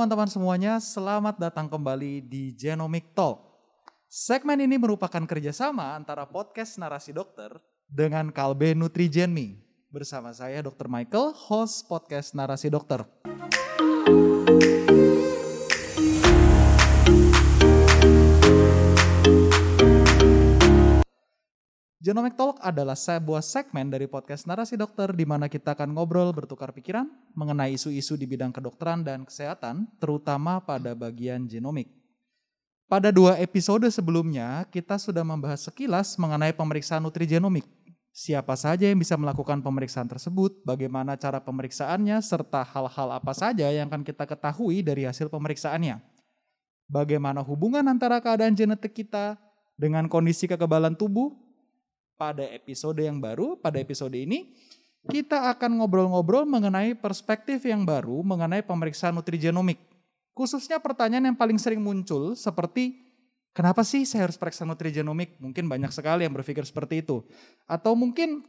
teman-teman semuanya, selamat datang kembali di Genomic Talk. Segmen ini merupakan kerjasama antara podcast Narasi Dokter dengan Kalbe Nutrigenmi. Bersama saya Dr. Michael, host podcast Narasi Dokter. Genomic Talk adalah sebuah segmen dari podcast Narasi Dokter di mana kita akan ngobrol bertukar pikiran mengenai isu-isu di bidang kedokteran dan kesehatan, terutama pada bagian genomik. Pada dua episode sebelumnya, kita sudah membahas sekilas mengenai pemeriksaan nutrigenomik. Siapa saja yang bisa melakukan pemeriksaan tersebut, bagaimana cara pemeriksaannya, serta hal-hal apa saja yang akan kita ketahui dari hasil pemeriksaannya. Bagaimana hubungan antara keadaan genetik kita dengan kondisi kekebalan tubuh, pada episode yang baru, pada episode ini, kita akan ngobrol-ngobrol mengenai perspektif yang baru mengenai pemeriksaan nutrigenomik. Khususnya pertanyaan yang paling sering muncul seperti, kenapa sih saya harus periksa nutrigenomik? Mungkin banyak sekali yang berpikir seperti itu. Atau mungkin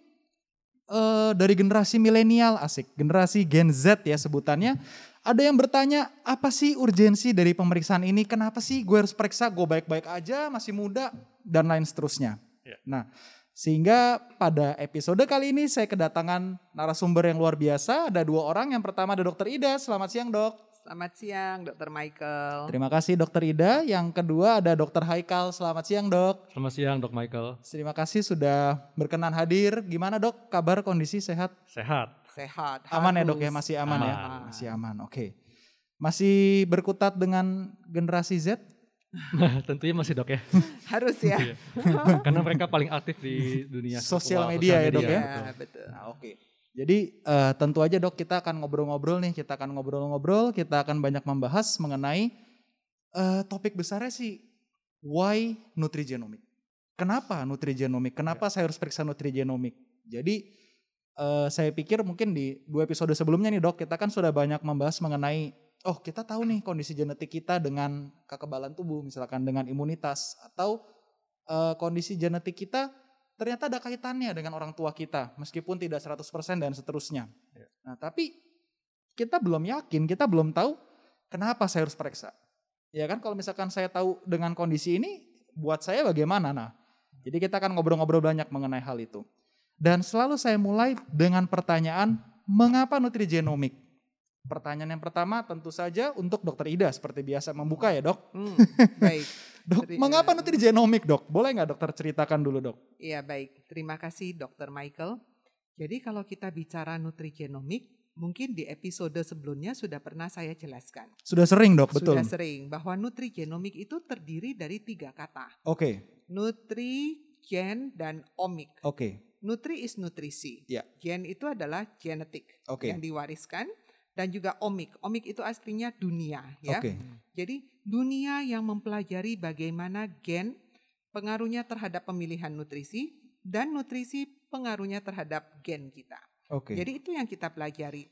uh, dari generasi milenial, asik, generasi Gen Z ya sebutannya, ada yang bertanya, apa sih urgensi dari pemeriksaan ini? Kenapa sih gue harus periksa? Gue baik-baik aja, masih muda, dan lain seterusnya. Ya. Nah, sehingga pada episode kali ini saya kedatangan narasumber yang luar biasa. Ada dua orang. Yang pertama ada Dokter Ida. Selamat siang dok. Selamat siang Dokter Michael. Terima kasih Dokter Ida. Yang kedua ada Dokter Haikal. Selamat siang dok. Selamat siang dok Michael. Terima kasih sudah berkenan hadir. Gimana dok kabar kondisi sehat? Sehat. Sehat. Aman harus. ya dok ya masih aman, ya? aman. ya? Masih aman oke. Okay. Masih berkutat dengan generasi Z? Nah, tentunya masih dok ya. Harus ya. Iya. Karena mereka paling aktif di dunia sosial media, media ya dok ya. ya betul. Nah, oke. Okay. Jadi uh, tentu aja dok kita akan ngobrol-ngobrol nih, kita akan ngobrol-ngobrol, kita akan banyak membahas mengenai uh, topik besarnya sih why nutrigenomic. Kenapa nutrigenomic? Kenapa ya. saya harus periksa nutrigenomic? Jadi uh, saya pikir mungkin di dua episode sebelumnya nih dok, kita kan sudah banyak membahas mengenai oh kita tahu nih kondisi genetik kita dengan kekebalan tubuh, misalkan dengan imunitas atau uh, kondisi genetik kita ternyata ada kaitannya dengan orang tua kita, meskipun tidak 100% dan seterusnya. Ya. Nah, tapi kita belum yakin, kita belum tahu kenapa saya harus periksa. Ya kan kalau misalkan saya tahu dengan kondisi ini, buat saya bagaimana? Nah, jadi kita akan ngobrol-ngobrol banyak mengenai hal itu. Dan selalu saya mulai dengan pertanyaan, mengapa nutrigenomik? Pertanyaan yang pertama tentu saja untuk dokter Ida seperti biasa membuka ya dok. Hmm, baik. dok, Terima, mengapa nutrigenomik dok? Boleh nggak dokter ceritakan dulu dok? Iya baik, terima kasih dokter Michael. Jadi kalau kita bicara nutrigenomik, mungkin di episode sebelumnya sudah pernah saya jelaskan. Sudah sering dok, betul. Sudah sering, bahwa nutrigenomik itu terdiri dari tiga kata. Oke. Okay. Nutri, gen, dan omik. Oke. Okay. Nutri is nutrisi. Yeah. Gen itu adalah genetik okay. yang diwariskan dan juga omik. Omik itu aslinya dunia ya. Okay. Jadi dunia yang mempelajari bagaimana gen pengaruhnya terhadap pemilihan nutrisi dan nutrisi pengaruhnya terhadap gen kita. Okay. Jadi itu yang kita pelajari.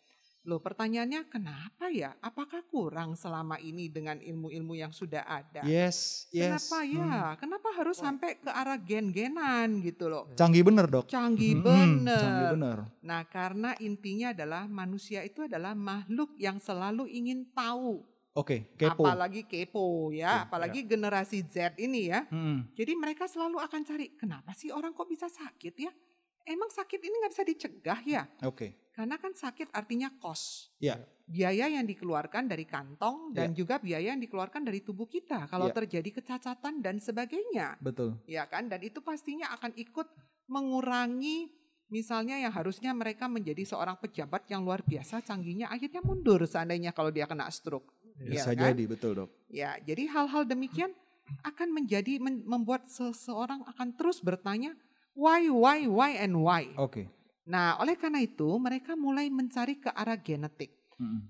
Loh pertanyaannya kenapa ya? Apakah kurang selama ini dengan ilmu-ilmu yang sudah ada? Yes, yes. Kenapa ya? Hmm. Kenapa harus Wah. sampai ke arah gen-genan gitu loh? Canggih bener dok. Canggih hmm. bener. Canggih bener. Nah karena intinya adalah manusia itu adalah makhluk yang selalu ingin tahu. Oke, okay, kepo. Apalagi kepo ya, apalagi ya. generasi Z ini ya. Hmm. Jadi mereka selalu akan cari, kenapa sih orang kok bisa sakit ya? Emang sakit ini nggak bisa dicegah ya? Oke. Okay. Karena kan sakit artinya kos. Ya. Biaya yang dikeluarkan dari kantong dan ya. juga biaya yang dikeluarkan dari tubuh kita kalau ya. terjadi kecacatan dan sebagainya. Betul. Ya kan? Dan itu pastinya akan ikut mengurangi misalnya yang harusnya mereka menjadi seorang pejabat yang luar biasa canggihnya akhirnya mundur seandainya kalau dia kena stroke. Bisa ya kan? jadi betul, Dok. Ya, jadi hal-hal demikian akan menjadi membuat seseorang akan terus bertanya why why why and why. Oke. Okay. Nah, oleh karena itu mereka mulai mencari ke arah genetik.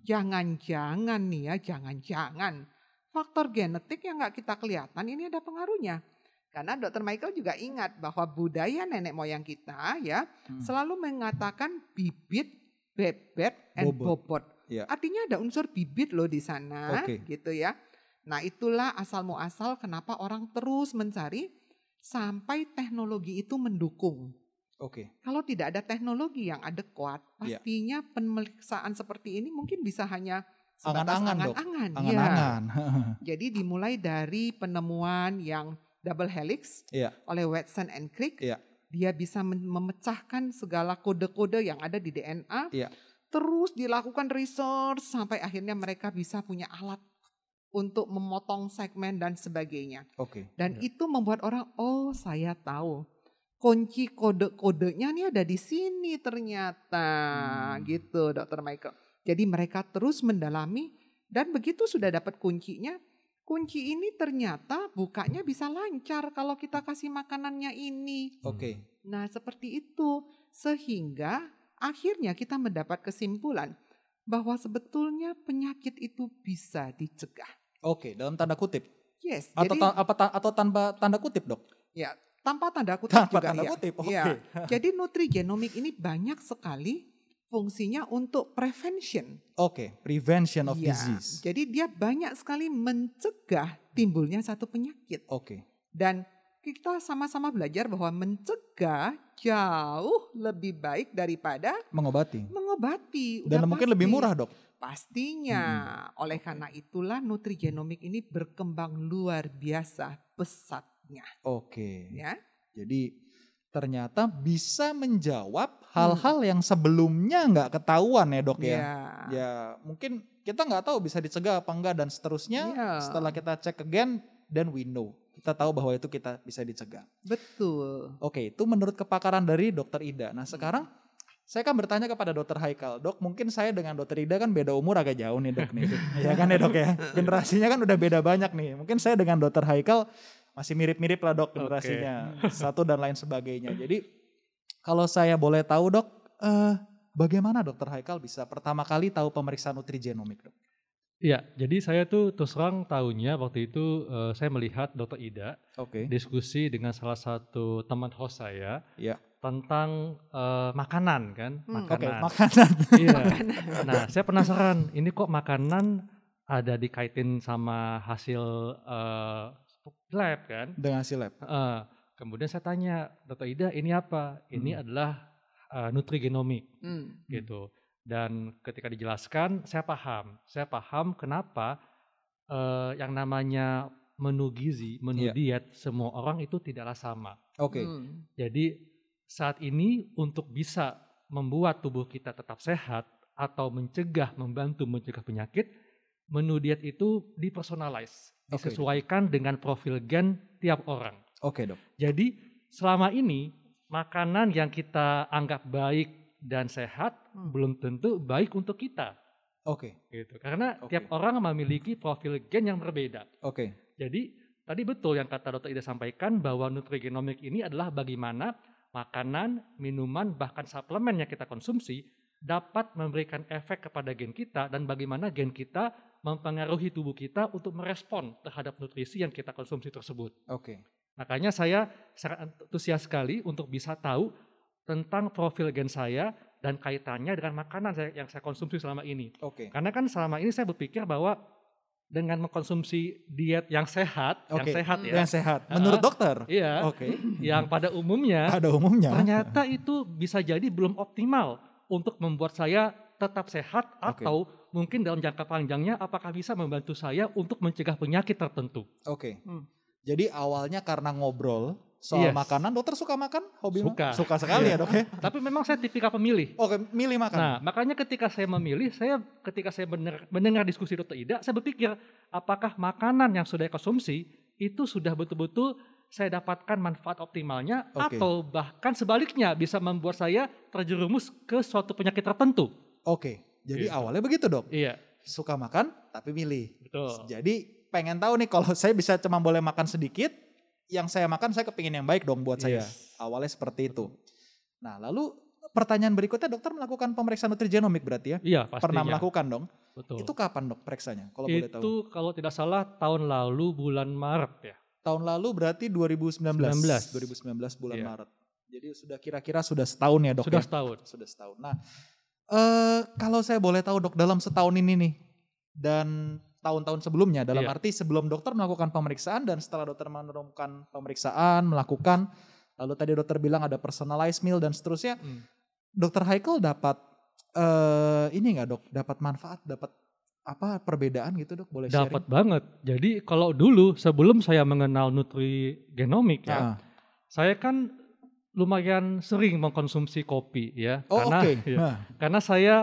Jangan-jangan nih ya, jangan-jangan faktor genetik yang nggak kita kelihatan ini ada pengaruhnya. Karena dokter Michael juga ingat bahwa budaya nenek moyang kita ya hmm. selalu mengatakan bibit, bebet, and bobot. bobot. Ya. Artinya ada unsur bibit loh di sana, okay. gitu ya. Nah itulah asal muasal kenapa orang terus mencari sampai teknologi itu mendukung. Oke. Okay. Kalau tidak ada teknologi yang adekuat, iya. pastinya yeah. pemeriksaan seperti ini mungkin bisa hanya sebatas Angan-angan, angan-angan. ya. Angan-angan. Jadi dimulai dari penemuan yang double helix Iya. oleh Watson and Crick. Iya. Dia bisa memecahkan segala kode-kode yang ada di DNA. Iya. Terus dilakukan research sampai akhirnya mereka bisa punya alat untuk memotong segmen dan sebagainya. Oke. Dan Iya. itu membuat orang, oh saya tahu. Kunci kode-kodenya nih ada di sini ternyata. Hmm. Gitu Dr. Michael. Jadi mereka terus mendalami dan begitu sudah dapat kuncinya, kunci ini ternyata bukanya bisa lancar kalau kita kasih makanannya ini. Oke. Nah seperti itu. Sehingga akhirnya kita mendapat kesimpulan bahwa sebetulnya penyakit itu bisa dicegah. Oke, dalam tanda kutip. Yes, Atau jadi ta- apa ta- atau tanpa tanda kutip, Dok? ya tanpa tanda kutip Tanpa juga tanda ya. kutip. Oke. Iya. Jadi nutrigenomik ini banyak sekali fungsinya untuk prevention. Oke, prevention of Iya, disease. Jadi dia banyak sekali mencegah timbulnya satu penyakit. Oke. Dan kita sama-sama belajar bahwa mencegah jauh lebih baik daripada Mengobati. mengobati. Dan Udah mungkin lebih pasti. murah, Dok. Pastinya. Oleh karena itulah nutrigenomik ini berkembang luar biasa pesatnya. Oke. Ya. Jadi ternyata bisa menjawab Hmm. hal-hal yang sebelumnya nggak ketahuan ya dok ya. Ya. Ya mungkin kita nggak tahu bisa dicegah apa enggak dan seterusnya. Iya. Setelah kita cek again, then we know. Kita tahu bahwa itu kita bisa dicegah. Betul. Oke, itu menurut kepakaran dari dokter Ida. Nah sekarang saya kan bertanya kepada dokter Haikal, dok mungkin saya dengan dokter Ida kan beda umur agak jauh nih dok nih. ya kan ya dok ya, generasinya kan udah beda banyak nih. Mungkin saya dengan dokter Haikal masih mirip-mirip lah dok generasinya. Satu dan lain sebagainya. Jadi kalau saya boleh tahu dok, eh, bagaimana dokter Haikal bisa pertama kali tahu pemeriksaan nutrigenomik dok? Iya, jadi saya tuh terus terang tahunya waktu itu eh, saya melihat Dr. Ida Oke. diskusi dengan salah satu teman host saya Iya. tentang eh, makanan kan, Hmm. Oke, makanan. makanan. Iya. Nah, saya penasaran, ini kok makanan ada dikaitin sama hasil eh, lab kan? Dengan si lab. Eh, kemudian saya tanya, Dr. Ida, ini apa? Ini Hmm. adalah eh, nutrigenomik Hmm. gitu. Dan ketika dijelaskan, saya paham. Saya paham kenapa eh, yang namanya menu gizi, menu Iya. diet, semua orang itu tidaklah sama. Oke. Hmm. Jadi saat ini untuk bisa membuat tubuh kita tetap sehat atau mencegah, membantu mencegah penyakit, menu diet itu dipersonalize, Oke. disesuaikan dengan profil gen tiap orang. Oke dok. Jadi selama ini makanan yang kita anggap baik dan sehat Hmm. belum tentu baik untuk kita, Oke. gitu. Karena Oke. tiap orang memiliki profil gen yang berbeda. Oke. Jadi tadi betul yang kata Dr. Ida sampaikan bahwa nutrigenomik ini adalah bagaimana makanan, minuman, bahkan suplemen yang kita konsumsi dapat memberikan efek kepada gen kita dan bagaimana gen kita mempengaruhi tubuh kita untuk merespon terhadap nutrisi yang kita konsumsi tersebut. Oke. Makanya saya sangat antusias sekali untuk bisa tahu tentang profil gen saya dan kaitannya dengan makanan saya, yang saya konsumsi selama ini. Oke. Karena kan selama ini saya berpikir bahwa dengan mengkonsumsi diet yang sehat, Oke. yang sehat ya, Yang sehat. Menurut Ah. dokter. iya, Oke. yang pada umumnya Pada umumnya. ternyata itu bisa jadi belum optimal untuk membuat saya tetap sehat Oke. atau mungkin dalam jangka panjangnya apakah bisa membantu saya untuk mencegah penyakit tertentu. Oke. Hmm. Jadi awalnya karena ngobrol soal Yes. makanan, dokter suka makan? Hobi Suka. Suka sekali ya dok ya? Tapi memang saya tipikal pemilih. Oke, milih makan. Nah, makanya ketika saya memilih, saya ketika saya mendengar, mendengar diskusi Dr. Ida, saya berpikir apakah makanan yang sudah konsumsi itu sudah betul-betul saya dapatkan manfaat optimalnya Oke. atau bahkan sebaliknya bisa membuat saya terjerumus ke suatu penyakit tertentu. Oke. Jadi Gitu. awalnya begitu dok. Iya, Suka makan tapi milih. betul. Jadi pengen tahu nih kalau saya bisa cuma boleh makan sedikit, yang saya makan saya kepingin yang baik dong buat saya. Yes. Awalnya seperti itu. Nah lalu pertanyaan berikutnya dokter melakukan pemeriksaan nutrigenomik berarti ya? Iya, pastinya. Pernah melakukan dong? Betul. Itu kapan dok periksanya? Kalau boleh tahu. Itu kalau tidak salah tahun lalu bulan Maret ya. Tahun lalu berarti 2019. 19. 2019 bulan Iya. Maret. Jadi sudah kira-kira sudah setahun ya dok Sudah ya? setahun. Sudah setahun. Nah, eh kalau saya boleh tahu dok dalam setahun ini nih dan tahun-tahun sebelumnya dalam Iya. arti sebelum dokter melakukan pemeriksaan dan setelah dokter menemukan pemeriksaan melakukan lalu tadi dokter bilang ada personalized meal dan seterusnya Hmm. dokter Haikal dapat eh ini nggak dok dapat manfaat dapat apa perbedaan gitu dok? Boleh Dapat banget. Jadi kalau dulu sebelum saya mengenal nutrigenomik ya, Ah. saya kan lumayan sering mengkonsumsi kopi ya. Oh karena oke. ya, Nah, karena saya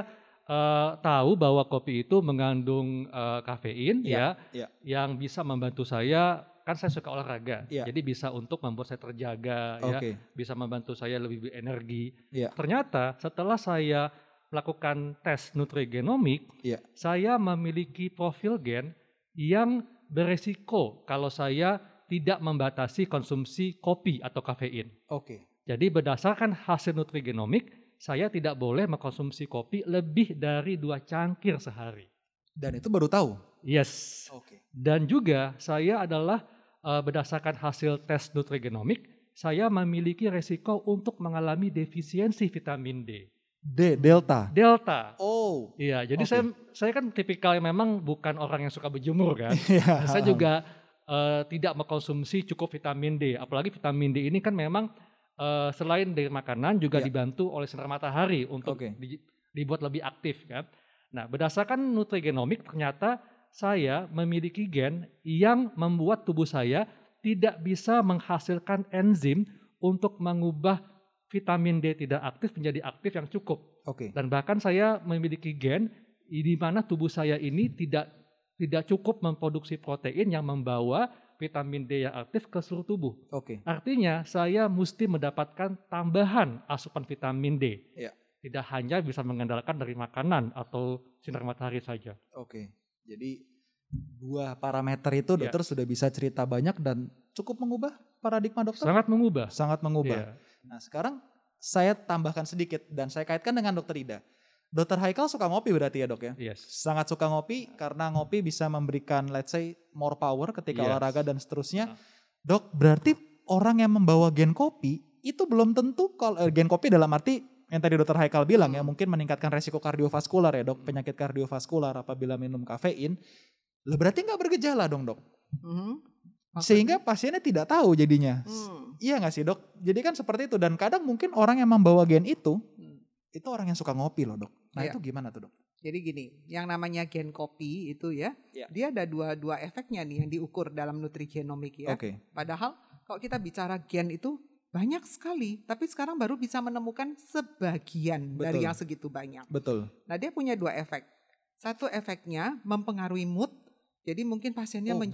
eh, tahu bahwa kopi itu mengandung eh, kafein Iya, ya, iya. yang bisa membantu saya kan saya suka olahraga. Iya. Jadi bisa untuk membuat saya terjaga ya, oke. bisa membantu saya lebih berenergi. Iya. Ternyata setelah saya melakukan tes nutrigenomik, Iya. saya memiliki profil gen yang beresiko kalau saya tidak membatasi konsumsi kopi atau kafein. Oke. Jadi berdasarkan hasil nutrigenomik, saya tidak boleh mengkonsumsi kopi lebih dari dua cangkir sehari. Dan itu baru tahu. Yes. Oke. Dan juga saya adalah eh, berdasarkan hasil tes nutrigenomik, saya memiliki resiko untuk mengalami defisiensi vitamin D. D delta. Delta. Oh. Iya, jadi Oke. saya saya kan tipikal yang memang bukan orang yang suka berjemur kan. Iya. saya juga eh, tidak mengkonsumsi cukup vitamin D. Apalagi vitamin D ini kan memang eh, selain dari makanan juga Iya. dibantu oleh sinar matahari untuk Oke. di- dibuat lebih aktif kan. Nah, berdasarkan nutrigenomik ternyata saya memiliki gen yang membuat tubuh saya tidak bisa menghasilkan enzim untuk mengubah vitamin D tidak aktif menjadi aktif yang cukup. Oke. Dan bahkan saya memiliki gen di mana tubuh saya ini tidak tidak cukup memproduksi protein yang membawa vitamin D yang aktif ke seluruh tubuh. Oke. Artinya saya mesti mendapatkan tambahan asupan vitamin D. Iya. Tidak hanya bisa mengandalkan dari makanan atau sinar matahari saja. Oke. Jadi dua parameter itu Iya. dokter sudah bisa cerita banyak dan cukup mengubah paradigma dokter. Sangat mengubah. Sangat mengubah. Iya. Nah sekarang saya tambahkan sedikit dan saya kaitkan dengan dokter Ida. Dokter Haikal suka ngopi berarti ya dok ya? Yes. Sangat suka ngopi karena ngopi bisa memberikan let's say more power ketika Yes. olahraga dan seterusnya. Ah. Dok berarti orang yang membawa gen kopi itu belum tentu kalau eh, gen kopi dalam arti yang tadi dokter Haikal bilang ya Hmm. mungkin meningkatkan resiko kardiovaskular ya dok penyakit kardiovaskular apabila minum kafein. Lah berarti nggak bergejala dong dok? Mhm. Sehingga pasiennya tidak tahu jadinya. Hmm. Iya nggak sih dok? Jadi kan seperti itu dan kadang mungkin orang yang membawa gen itu Hmm. Itu orang yang suka ngopi loh dok. Nah Iya. itu gimana tuh dok? Jadi gini, yang namanya gen kopi itu ya, Iya. dia ada dua dua efeknya nih yang diukur dalam nutrigenomik ya. Oke. Padahal kalau kita bicara gen itu banyak sekali, tapi sekarang baru bisa menemukan sebagian dari Betul. yang segitu banyak. Betul. Nah dia punya dua efek. Satu efeknya mempengaruhi mood, jadi mungkin pasiennya Oh, mood.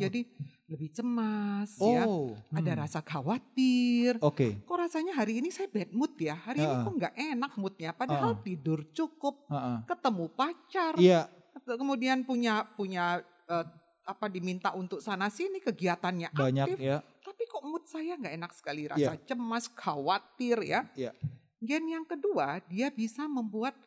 Lebih cemas, ya. Oh. Ada hmm. rasa khawatir. Oke. Kok rasanya hari ini saya bad mood ya? Hari ini Ha-ha. kok nggak enak moodnya. Padahal Ha-ha. tidur cukup, Heeh. ketemu pacar, Iya. kemudian punya punya eh, apa diminta untuk sana sini kegiatannya banyak aktif, ya. tapi kok mood saya nggak enak sekali, rasa cemas, khawatir ya. Iya. Gen yang kedua dia bisa membuat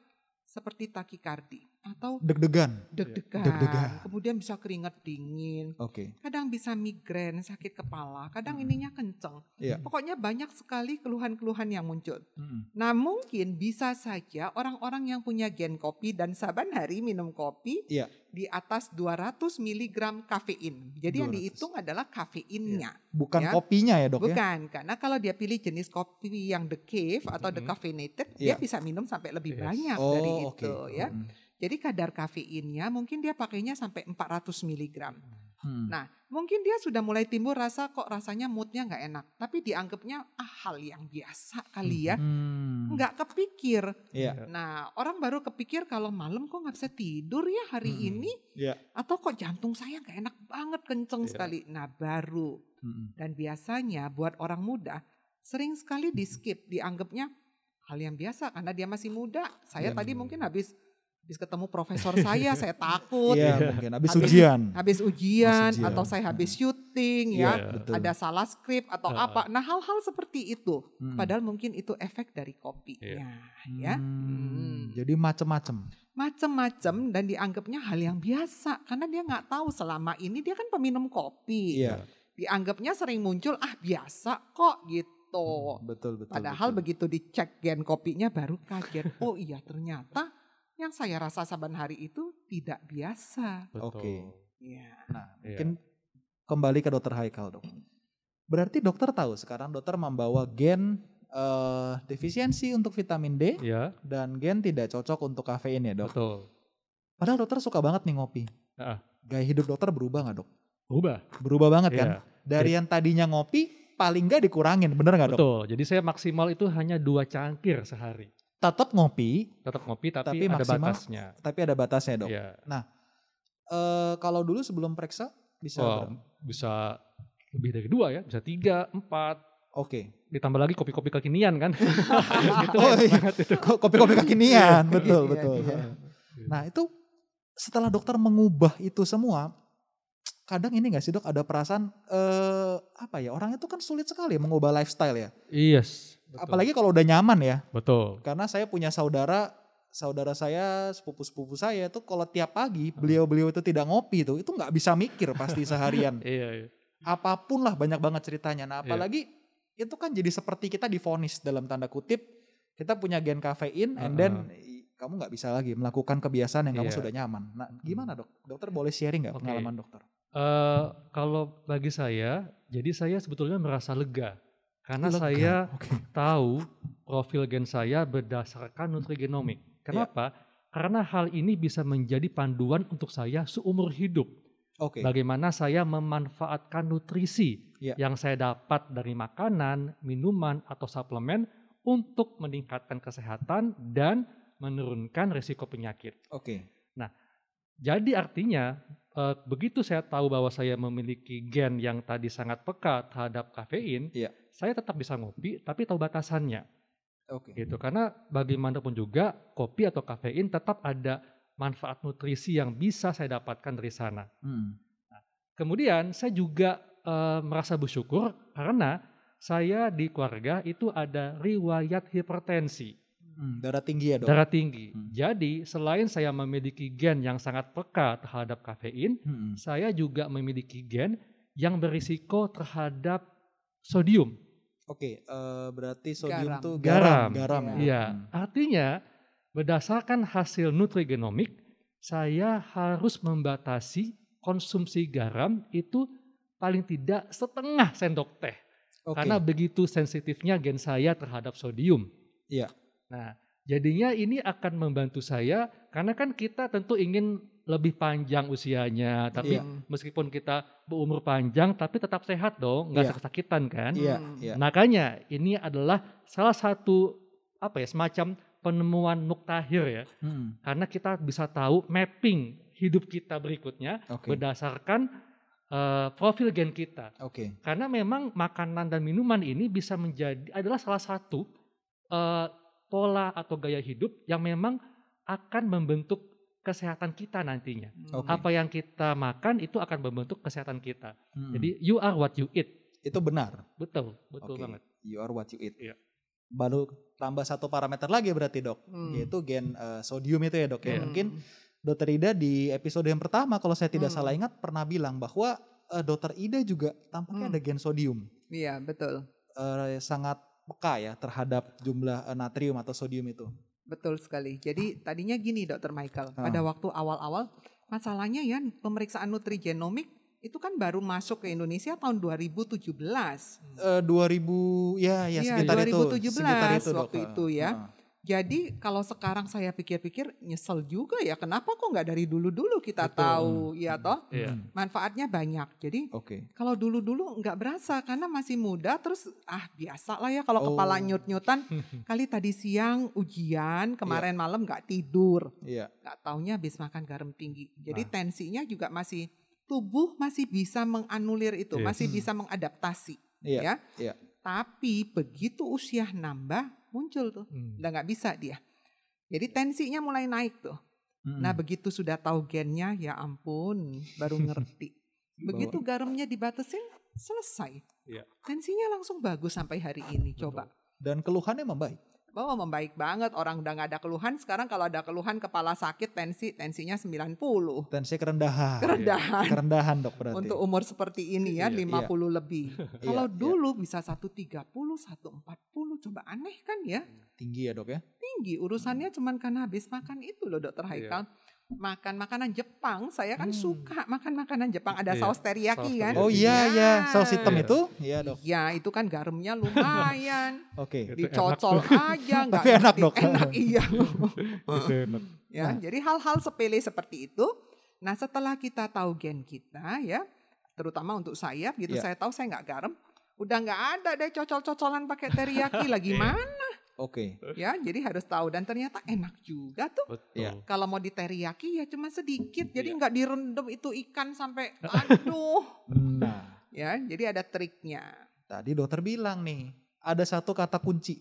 seperti takikardi atau Deg-degan. deg-degan, Deg-degan. kemudian bisa keringat dingin, Oke. kadang bisa migrain, sakit kepala, kadang Hmm. ininya kenceng. Iya. Pokoknya banyak sekali keluhan-keluhan yang muncul. Mm-mm. Nah mungkin bisa saja orang-orang yang punya gen kopi dan saban hari minum kopi Iya. Di atas 200 mg kafein. Jadi yang 200. dihitung adalah kafeinnya. Bukan Ya. kopinya ya dok ya? Bukan, karena kalau dia pilih jenis kopi yang decaf atau Mhm. decaffeinated, Iya. dia bisa minum sampai lebih Yes. banyak Oh dari itu ya. Mm-mm. Jadi kadar kafeinnya mungkin dia pakainya sampai 400 mg. Hmm. Nah, mungkin dia sudah mulai timbul rasa kok rasanya moodnya nggak enak, tapi dianggapnya ah hal yang biasa kali ya, Hmm. nggak kepikir. Iya. Nah, orang baru kepikir kalau malam kok nggak bisa tidur ya hari Mm-mm. ini, Iya. atau kok jantung saya nggak enak banget kenceng Iya. sekali. Nah, baru. Mm-mm. Dan biasanya buat orang muda sering sekali di skip, dianggapnya hal yang biasa karena dia masih muda. Saya Iya. tadi mungkin habis habis ketemu profesor saya, saya takut. Iya. mungkin habis Habis- ujian. Habis ujian, ujian. atau saya habis syuting Iya, ya, betul. ada salah skrip atau Heeh. apa. Nah, hal-hal seperti itu. Mm-mm. Padahal mungkin itu efek dari kopinya, ya. Hmm, Hmm. Jadi macem-macem. Macem-macem dan dianggapnya hal yang biasa karena dia nggak tahu selama ini dia kan peminum kopi. Iya. Dianggapnya sering muncul ah biasa kok gitu. Betul betul. Padahal betul. begitu dicek gen kopinya baru kaget. Oh iya ternyata yang saya rasa saban hari itu tidak biasa. Betul. Oke. Ya. Nah, Iya. mungkin kembali ke dokter Haikal dok. Berarti dokter tahu sekarang dokter membawa gen eh, defisiensi untuk vitamin D Iya, dan gen tidak cocok untuk kafein ya dok. betul. Padahal dokter suka banget nih ngopi. Heeh. Gaya hidup dokter berubah nggak dok? Berubah. Berubah banget kan? Iya. Dari yang tadinya ngopi, paling nggak dikurangin, bener nggak dok? Betul. Jadi saya maksimal itu hanya dua cangkir sehari. Tetap ngopi, Tetap ngopi tapi, Tapi ada maksimal batasnya. tapi ada batasnya dok. Iya. Eh, kalau dulu sebelum periksa bisa berapa? bisa lebih dari dua ya, bisa tiga, empat. Oke. Ditambah lagi kopi-kopi kekinian kan. itu Oh, enak iya. banget itu. Ko- Kopi-kopi kekinian, betul Iya, betul. iya. Nah itu setelah dokter mengubah itu semua, kadang ini nggak sih dok ada perasaan eh apa ya orang itu kan sulit sekali mengubah lifestyle ya. Yes. Betul. Apalagi kalau udah nyaman ya. betul. Karena saya punya saudara, saudara saya, sepupu-sepupu saya itu kalau tiap pagi beliau-beliau itu tidak ngopi itu, itu nggak bisa mikir pasti seharian. Iya, iya. Apa pun lah banyak banget ceritanya. Nah Iya. apalagi itu kan jadi seperti kita difonis dalam tanda kutip, kita punya gen kafein, and Uh-uh. then i- kamu nggak bisa lagi melakukan kebiasaan yang kamu Iya. sudah nyaman. Nah gimana dok? Dokter boleh sharing nggak Oke. pengalaman dokter? Eh, kalau bagi saya, jadi saya sebetulnya merasa lega karena Lega, saya oke. tahu profil gen saya berdasarkan nutrigenomik. Kenapa? Karena hal ini bisa menjadi panduan untuk saya seumur hidup. Oke. Bagaimana saya memanfaatkan nutrisi Iya. yang saya dapat dari makanan, minuman, atau suplemen untuk meningkatkan kesehatan dan menurunkan risiko penyakit. Oke. Jadi artinya eh, begitu saya tahu bahwa saya memiliki gen yang tadi sangat peka terhadap kafein, Iya. saya tetap bisa ngopi tapi tahu batasannya Oke. gitu. Karena bagaimanapun juga kopi atau kafein tetap ada manfaat nutrisi yang bisa saya dapatkan dari sana. Hmm. Kemudian saya juga eh, merasa bersyukur karena saya di keluarga itu ada riwayat hipertensi. Hmm, Darah tinggi ya dok? darah tinggi. Hmm. Jadi selain saya memiliki gen yang sangat peka terhadap kafein, Hmm. saya juga memiliki gen yang berisiko terhadap sodium. Oke, eh, berarti sodium Garam. tuh Garam. garam, garam ya. Iya, Hmm. artinya berdasarkan hasil nutrigenomik, saya harus membatasi konsumsi garam itu paling tidak setengah sendok teh. Oke. Karena begitu sensitifnya gen saya terhadap sodium. Iya. Nah, jadinya ini akan membantu saya karena kan kita tentu ingin lebih panjang usianya, tapi Iya. meskipun kita berumur panjang tapi tetap sehat dong, nggak Iya. sakit-sakitan kan? Iya, Hmm. iya. Makanya ini adalah salah satu apa ya semacam penemuan muktahir ya, Hmm. karena kita bisa tahu mapping hidup kita berikutnya Oke. berdasarkan eh, profil gen kita. Oke. Karena memang makanan dan minuman ini bisa menjadi adalah salah satu eh, pola atau gaya hidup yang memang akan membentuk kesehatan kita nantinya. Oke. Apa yang kita makan itu akan membentuk kesehatan kita. Hmm. Jadi you are what you eat. itu benar. Betul, betul Oke. banget. You are what you eat. Iya. Baru tambah satu parameter lagi berarti dok, Hmm. yaitu gen eh, sodium itu ya dok. ya. Iya. Mungkin Dokter Ida di episode yang pertama kalau saya tidak Hmm. salah ingat pernah bilang bahwa eh, Dokter Ida juga tampaknya Hmm. ada gen sodium Iya betul, Eh, sangat peka ya terhadap jumlah eh, natrium atau sodium itu. betul sekali. Jadi tadinya gini Dokter Michael, Ah. pada waktu awal-awal masalahnya ya pemeriksaan nutrigenomik itu kan baru masuk ke Indonesia tahun 2017. Eh, 2000 ya ya Iya, sekitar itu 2017 sekitar itu waktu itu ya. Heeh. Jadi kalau sekarang saya pikir-pikir nyesel juga ya kenapa kok nggak dari dulu-dulu kita Betul. tahu ya toh Iya. Hmm. manfaatnya banyak. Jadi Oke. kalau dulu-dulu nggak berasa karena masih muda terus ah biasa lah ya kalau Oh. kepala nyut-nyutan kali tadi siang ujian kemarin malam nggak tidur Iya. nggak taunya habis makan garam tinggi. Jadi Nah. tensinya juga masih tubuh masih bisa menganulir itu, Yes. masih bisa mengadaptasi Iya. ya. iya. Tapi begitu usia nambah muncul tuh, Hmm. udah nggak bisa dia. Jadi tensinya mulai naik tuh. Mm-mm. Nah begitu sudah tahu gennya, ya ampun, baru ngerti. Begitu garamnya dibatasin, selesai. Iya. Tensinya langsung bagus sampai hari ini. Coba. dan keluhannya membaik. Oh membaik banget, orang udah nggak ada keluhan. Sekarang kalau ada keluhan kepala sakit, tensi tensinya 90. Tensi kerendahan. Kerendahan. Kerendahan dok berarti. Untuk umur seperti ini ya, Iya, 50 lebih. Iya, Kalau iya. dulu bisa 130, 140, coba aneh kan ya? tinggi ya dok ya. tinggi urusannya cuman karena habis makan itu loh dokter Haikal makan makanan Jepang saya kan Hmm. suka makan makanan Jepang ada Iya, saus teriyaki saus kan teriyaki. Oh iya iya, saus hitam Iya. itu? Iya dok. ya itu kan garamnya lumayan Oke. Itu dicocol enak aja nggak Tapi enak. Dok. enak iya Itu enak. Ya, Nah. jadi hal-hal sepele seperti itu. Nah, setelah kita tahu gen kita ya, terutama untuk saya gitu, Ya. saya tahu saya nggak garam, udah nggak ada deh cocol-cocolan pakai teriyaki lagi Iya. mana Oke. ya. Jadi harus tahu dan ternyata enak juga tuh. Betul. Iya. Kalau mau di teriyaki ya cuma sedikit, jadi Iya. nggak direndam itu ikan sampai aduh. Nah, ya, jadi ada triknya. tadi dokter bilang nih, ada satu kata kunci.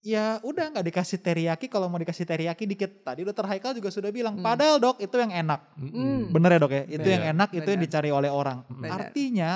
Ya udah nggak dikasih teriyaki, kalau mau dikasih teriyaki dikit. Tadi dokter Haikal juga sudah bilang, Hmm. padahal dok itu yang enak. Mm-mm. Bener ya dok ya? Itu Benar, yang enak, itu yang benar. dicari oleh orang. Benar. Artinya,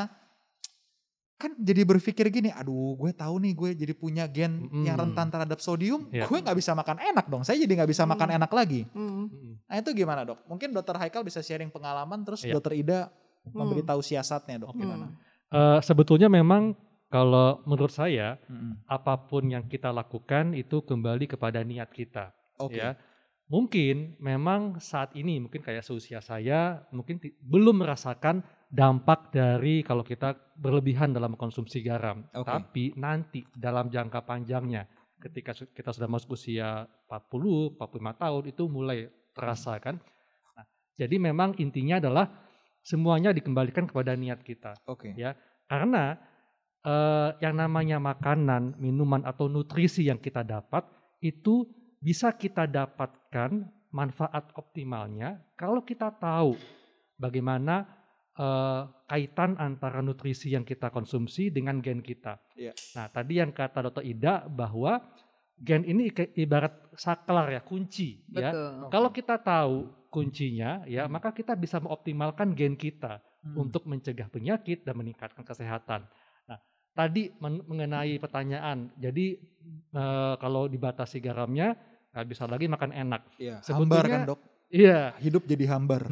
kan jadi berpikir gini, aduh gue tahu nih gue jadi punya gen Mm-mm. yang rentan terhadap sodium, Iya. gue nggak bisa makan enak dong. Saya jadi nggak bisa makan Hmm. enak lagi. Mm-mm. Nah itu gimana dok? Mungkin dokter Haikal bisa sharing pengalaman, terus Iya. dokter Ida Hmm. memberitahu siasatnya dok. Oke. Gimana? Eh, sebetulnya memang kalau menurut saya Mm-mm. apa pun yang kita lakukan itu kembali kepada niat kita. Oke. Ya, mungkin memang saat ini mungkin kayak seusia saya mungkin belum merasakan dampak dari kalau kita berlebihan dalam konsumsi garam. Oke. Tapi nanti dalam jangka panjangnya ketika kita sudah masuk usia 40, 45 tahun itu mulai terasa kan. Nah, jadi memang intinya adalah semuanya dikembalikan kepada niat kita. Oke. Ya. Karena eh, yang namanya makanan, minuman atau nutrisi yang kita dapat itu bisa kita dapatkan manfaat optimalnya kalau kita tahu bagaimana eh, kaitan antara nutrisi yang kita konsumsi dengan gen kita. Iya. Nah, tadi yang kata Dr. Ida bahwa gen ini ibarat saklar ya, kunci ya. Betul. Kalau kita tahu kuncinya ya, Hmm. maka kita bisa mengoptimalkan gen kita Hmm. untuk mencegah penyakit dan meningkatkan kesehatan. Nah, tadi men- mengenai pertanyaan, jadi eh, kalau dibatasi garamnya nggak bisa lagi makan enak. Iya, sebetulnya- hambar kan dok? Iya, Hidup jadi hambar.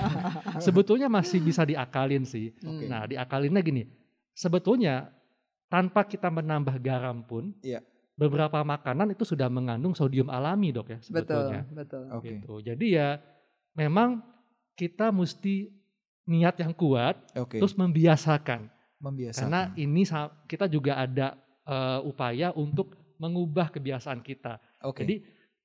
sebetulnya masih bisa diakalin sih. Hmm. Nah, diakalinnya gini, sebetulnya tanpa kita menambah garam pun, Iya. beberapa makanan itu sudah mengandung sodium alami dok ya betul, sebetulnya. betul. Oke. Gitu. Jadi ya memang kita mesti niat yang kuat, Oke. terus membiasakan. Membiasakan. Karena ini kita juga ada eh, upaya untuk mengubah kebiasaan kita. Oke. Jadi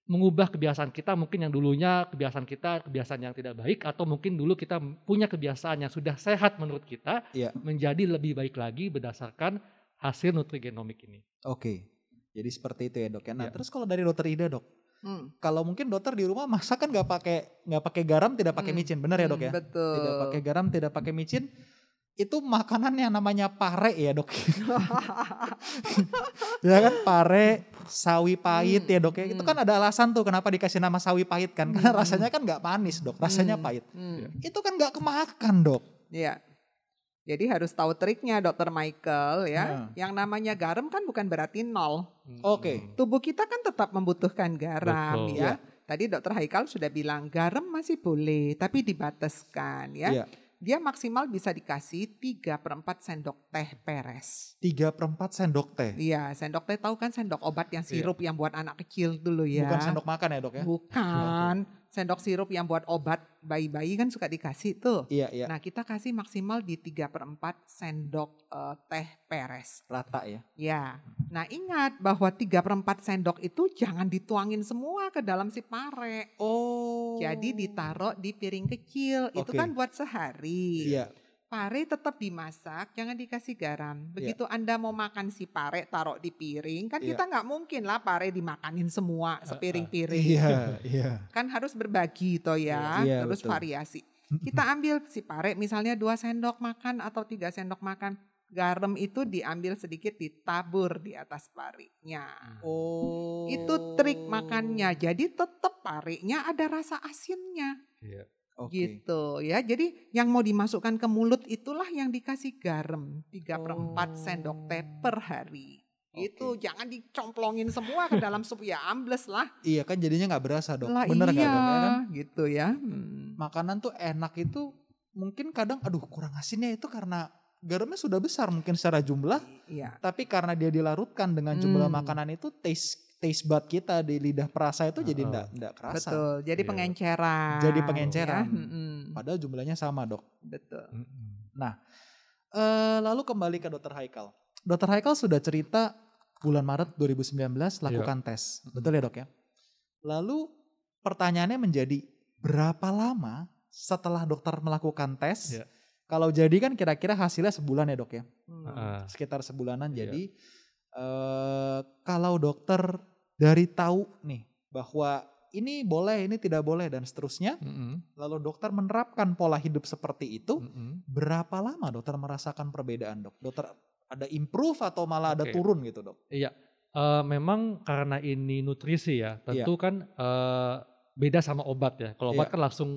mengubah kebiasaan kita mungkin yang dulunya kebiasaan kita kebiasaan yang tidak baik atau mungkin dulu kita punya kebiasaan yang sudah sehat menurut kita Iya. menjadi lebih baik lagi berdasarkan hasil nutrigenomik ini. Oke. Jadi seperti itu ya dok ya. Nah Iya. terus kalau dari dokter Ida dok, Hmm. kalau mungkin dokter di rumah masak kan nggak pakai nggak pakai garam, tidak pakai Hmm. micin, benar ya dok ya? Hmm, Betul. Tidak pakai garam, tidak pakai micin. Itu makanan yang namanya pare ya dok. ya kan pare, sawi pahit Hmm, ya dok ya. Itu hmm. kan ada alasan tuh kenapa dikasih nama sawi pahit kan. Karena Hmm. rasanya kan nggak manis dok, rasanya Hmm, pahit. hmm. Itu kan nggak kemakan dok. Iya. Jadi harus tahu triknya Dokter Michael ya. Nah. Yang namanya garam kan bukan berarti nol. Oke. Tubuh kita kan tetap membutuhkan garam Betul. ya. Tadi Dokter Haikal sudah bilang garam masih boleh tapi dibataskan ya. Iya. Dia maksimal bisa dikasih 3 per 4 sendok teh peres. Tiga perempat sendok teh. Iya, sendok teh tahu kan sendok obat yang Iya. sirup yang buat anak kecil dulu ya. Bukan sendok makan ya dok ya? Bukan. Sendok sirup yang buat obat bayi-bayi kan suka dikasih tuh. Iya iya. Nah kita kasih maksimal di 3 per 4 sendok eh, teh peres. Rata ya. Ya, nah ingat bahwa 3 per 4 sendok itu jangan dituangin semua ke dalam si pare. Oh. Jadi ditaruh di piring kecil, itu Oke. kan buat sehari. Iya. Pare tetap dimasak, jangan dikasih garam. Begitu Anda mau makan si pare, taruh di piring. Kan Iya. kita nggak mungkin lah pare dimakanin semua sepiring-piring. Iya iya. Kan harus berbagi toh ya, Iya, terus betul. variasi. Kita ambil si pare misalnya dua sendok makan atau tiga sendok makan. Garam itu diambil sedikit ditabur di atas parenya. Oh. Itu trik makannya. Jadi tetap parenya ada rasa asinnya. Iya. Oke. Gitu ya. Jadi yang mau dimasukkan ke mulut itulah yang dikasih garam. 3 per 4 Oh. sendok teh per hari. Itu Oke. jangan dicomplongin semua ke dalam sup ya ambles lah. Iya kan jadinya nggak berasa dok. Lah Bener iya, dok ya kan? gitu ya. Hmm. Makanan tuh enak itu mungkin kadang aduh kurang asinnya itu karena garamnya sudah besar mungkin secara jumlah. Iya. Tapi karena dia dilarutkan dengan jumlah Hmm. makanan itu taste taste bud kita di lidah perasa itu jadi Heeh. nggak nggak kerasa. Betul. Jadi Iya. pengenceran. Jadi pengenceran. ya. Mm-mm. Padahal jumlahnya sama dok. Betul. Mm-mm. Eh, lalu kembali ke Dokter Haikal. Dokter Haikal sudah cerita bulan Maret 2019 lakukan tes, betul ya dok ya? Lalu pertanyaannya menjadi berapa lama setelah dokter melakukan tes? Iya. Kalau jadi kan kira-kira hasilnya sebulan ya dok ya, Hmm. Ah, sekitar sebulanan. Iya. Jadi eh, kalau dokter dari tahu nih bahwa ini boleh, ini tidak boleh dan seterusnya, mm-mm, lalu dokter menerapkan pola hidup seperti itu, mm-mm. berapa lama dokter merasakan perbedaan dok? Dokter ada improve atau malah ada Oke. turun gitu dok? Iya, eh, memang karena ini nutrisi ya, tentu kan eh, beda sama obat ya. Kalau obat Iya. kan langsung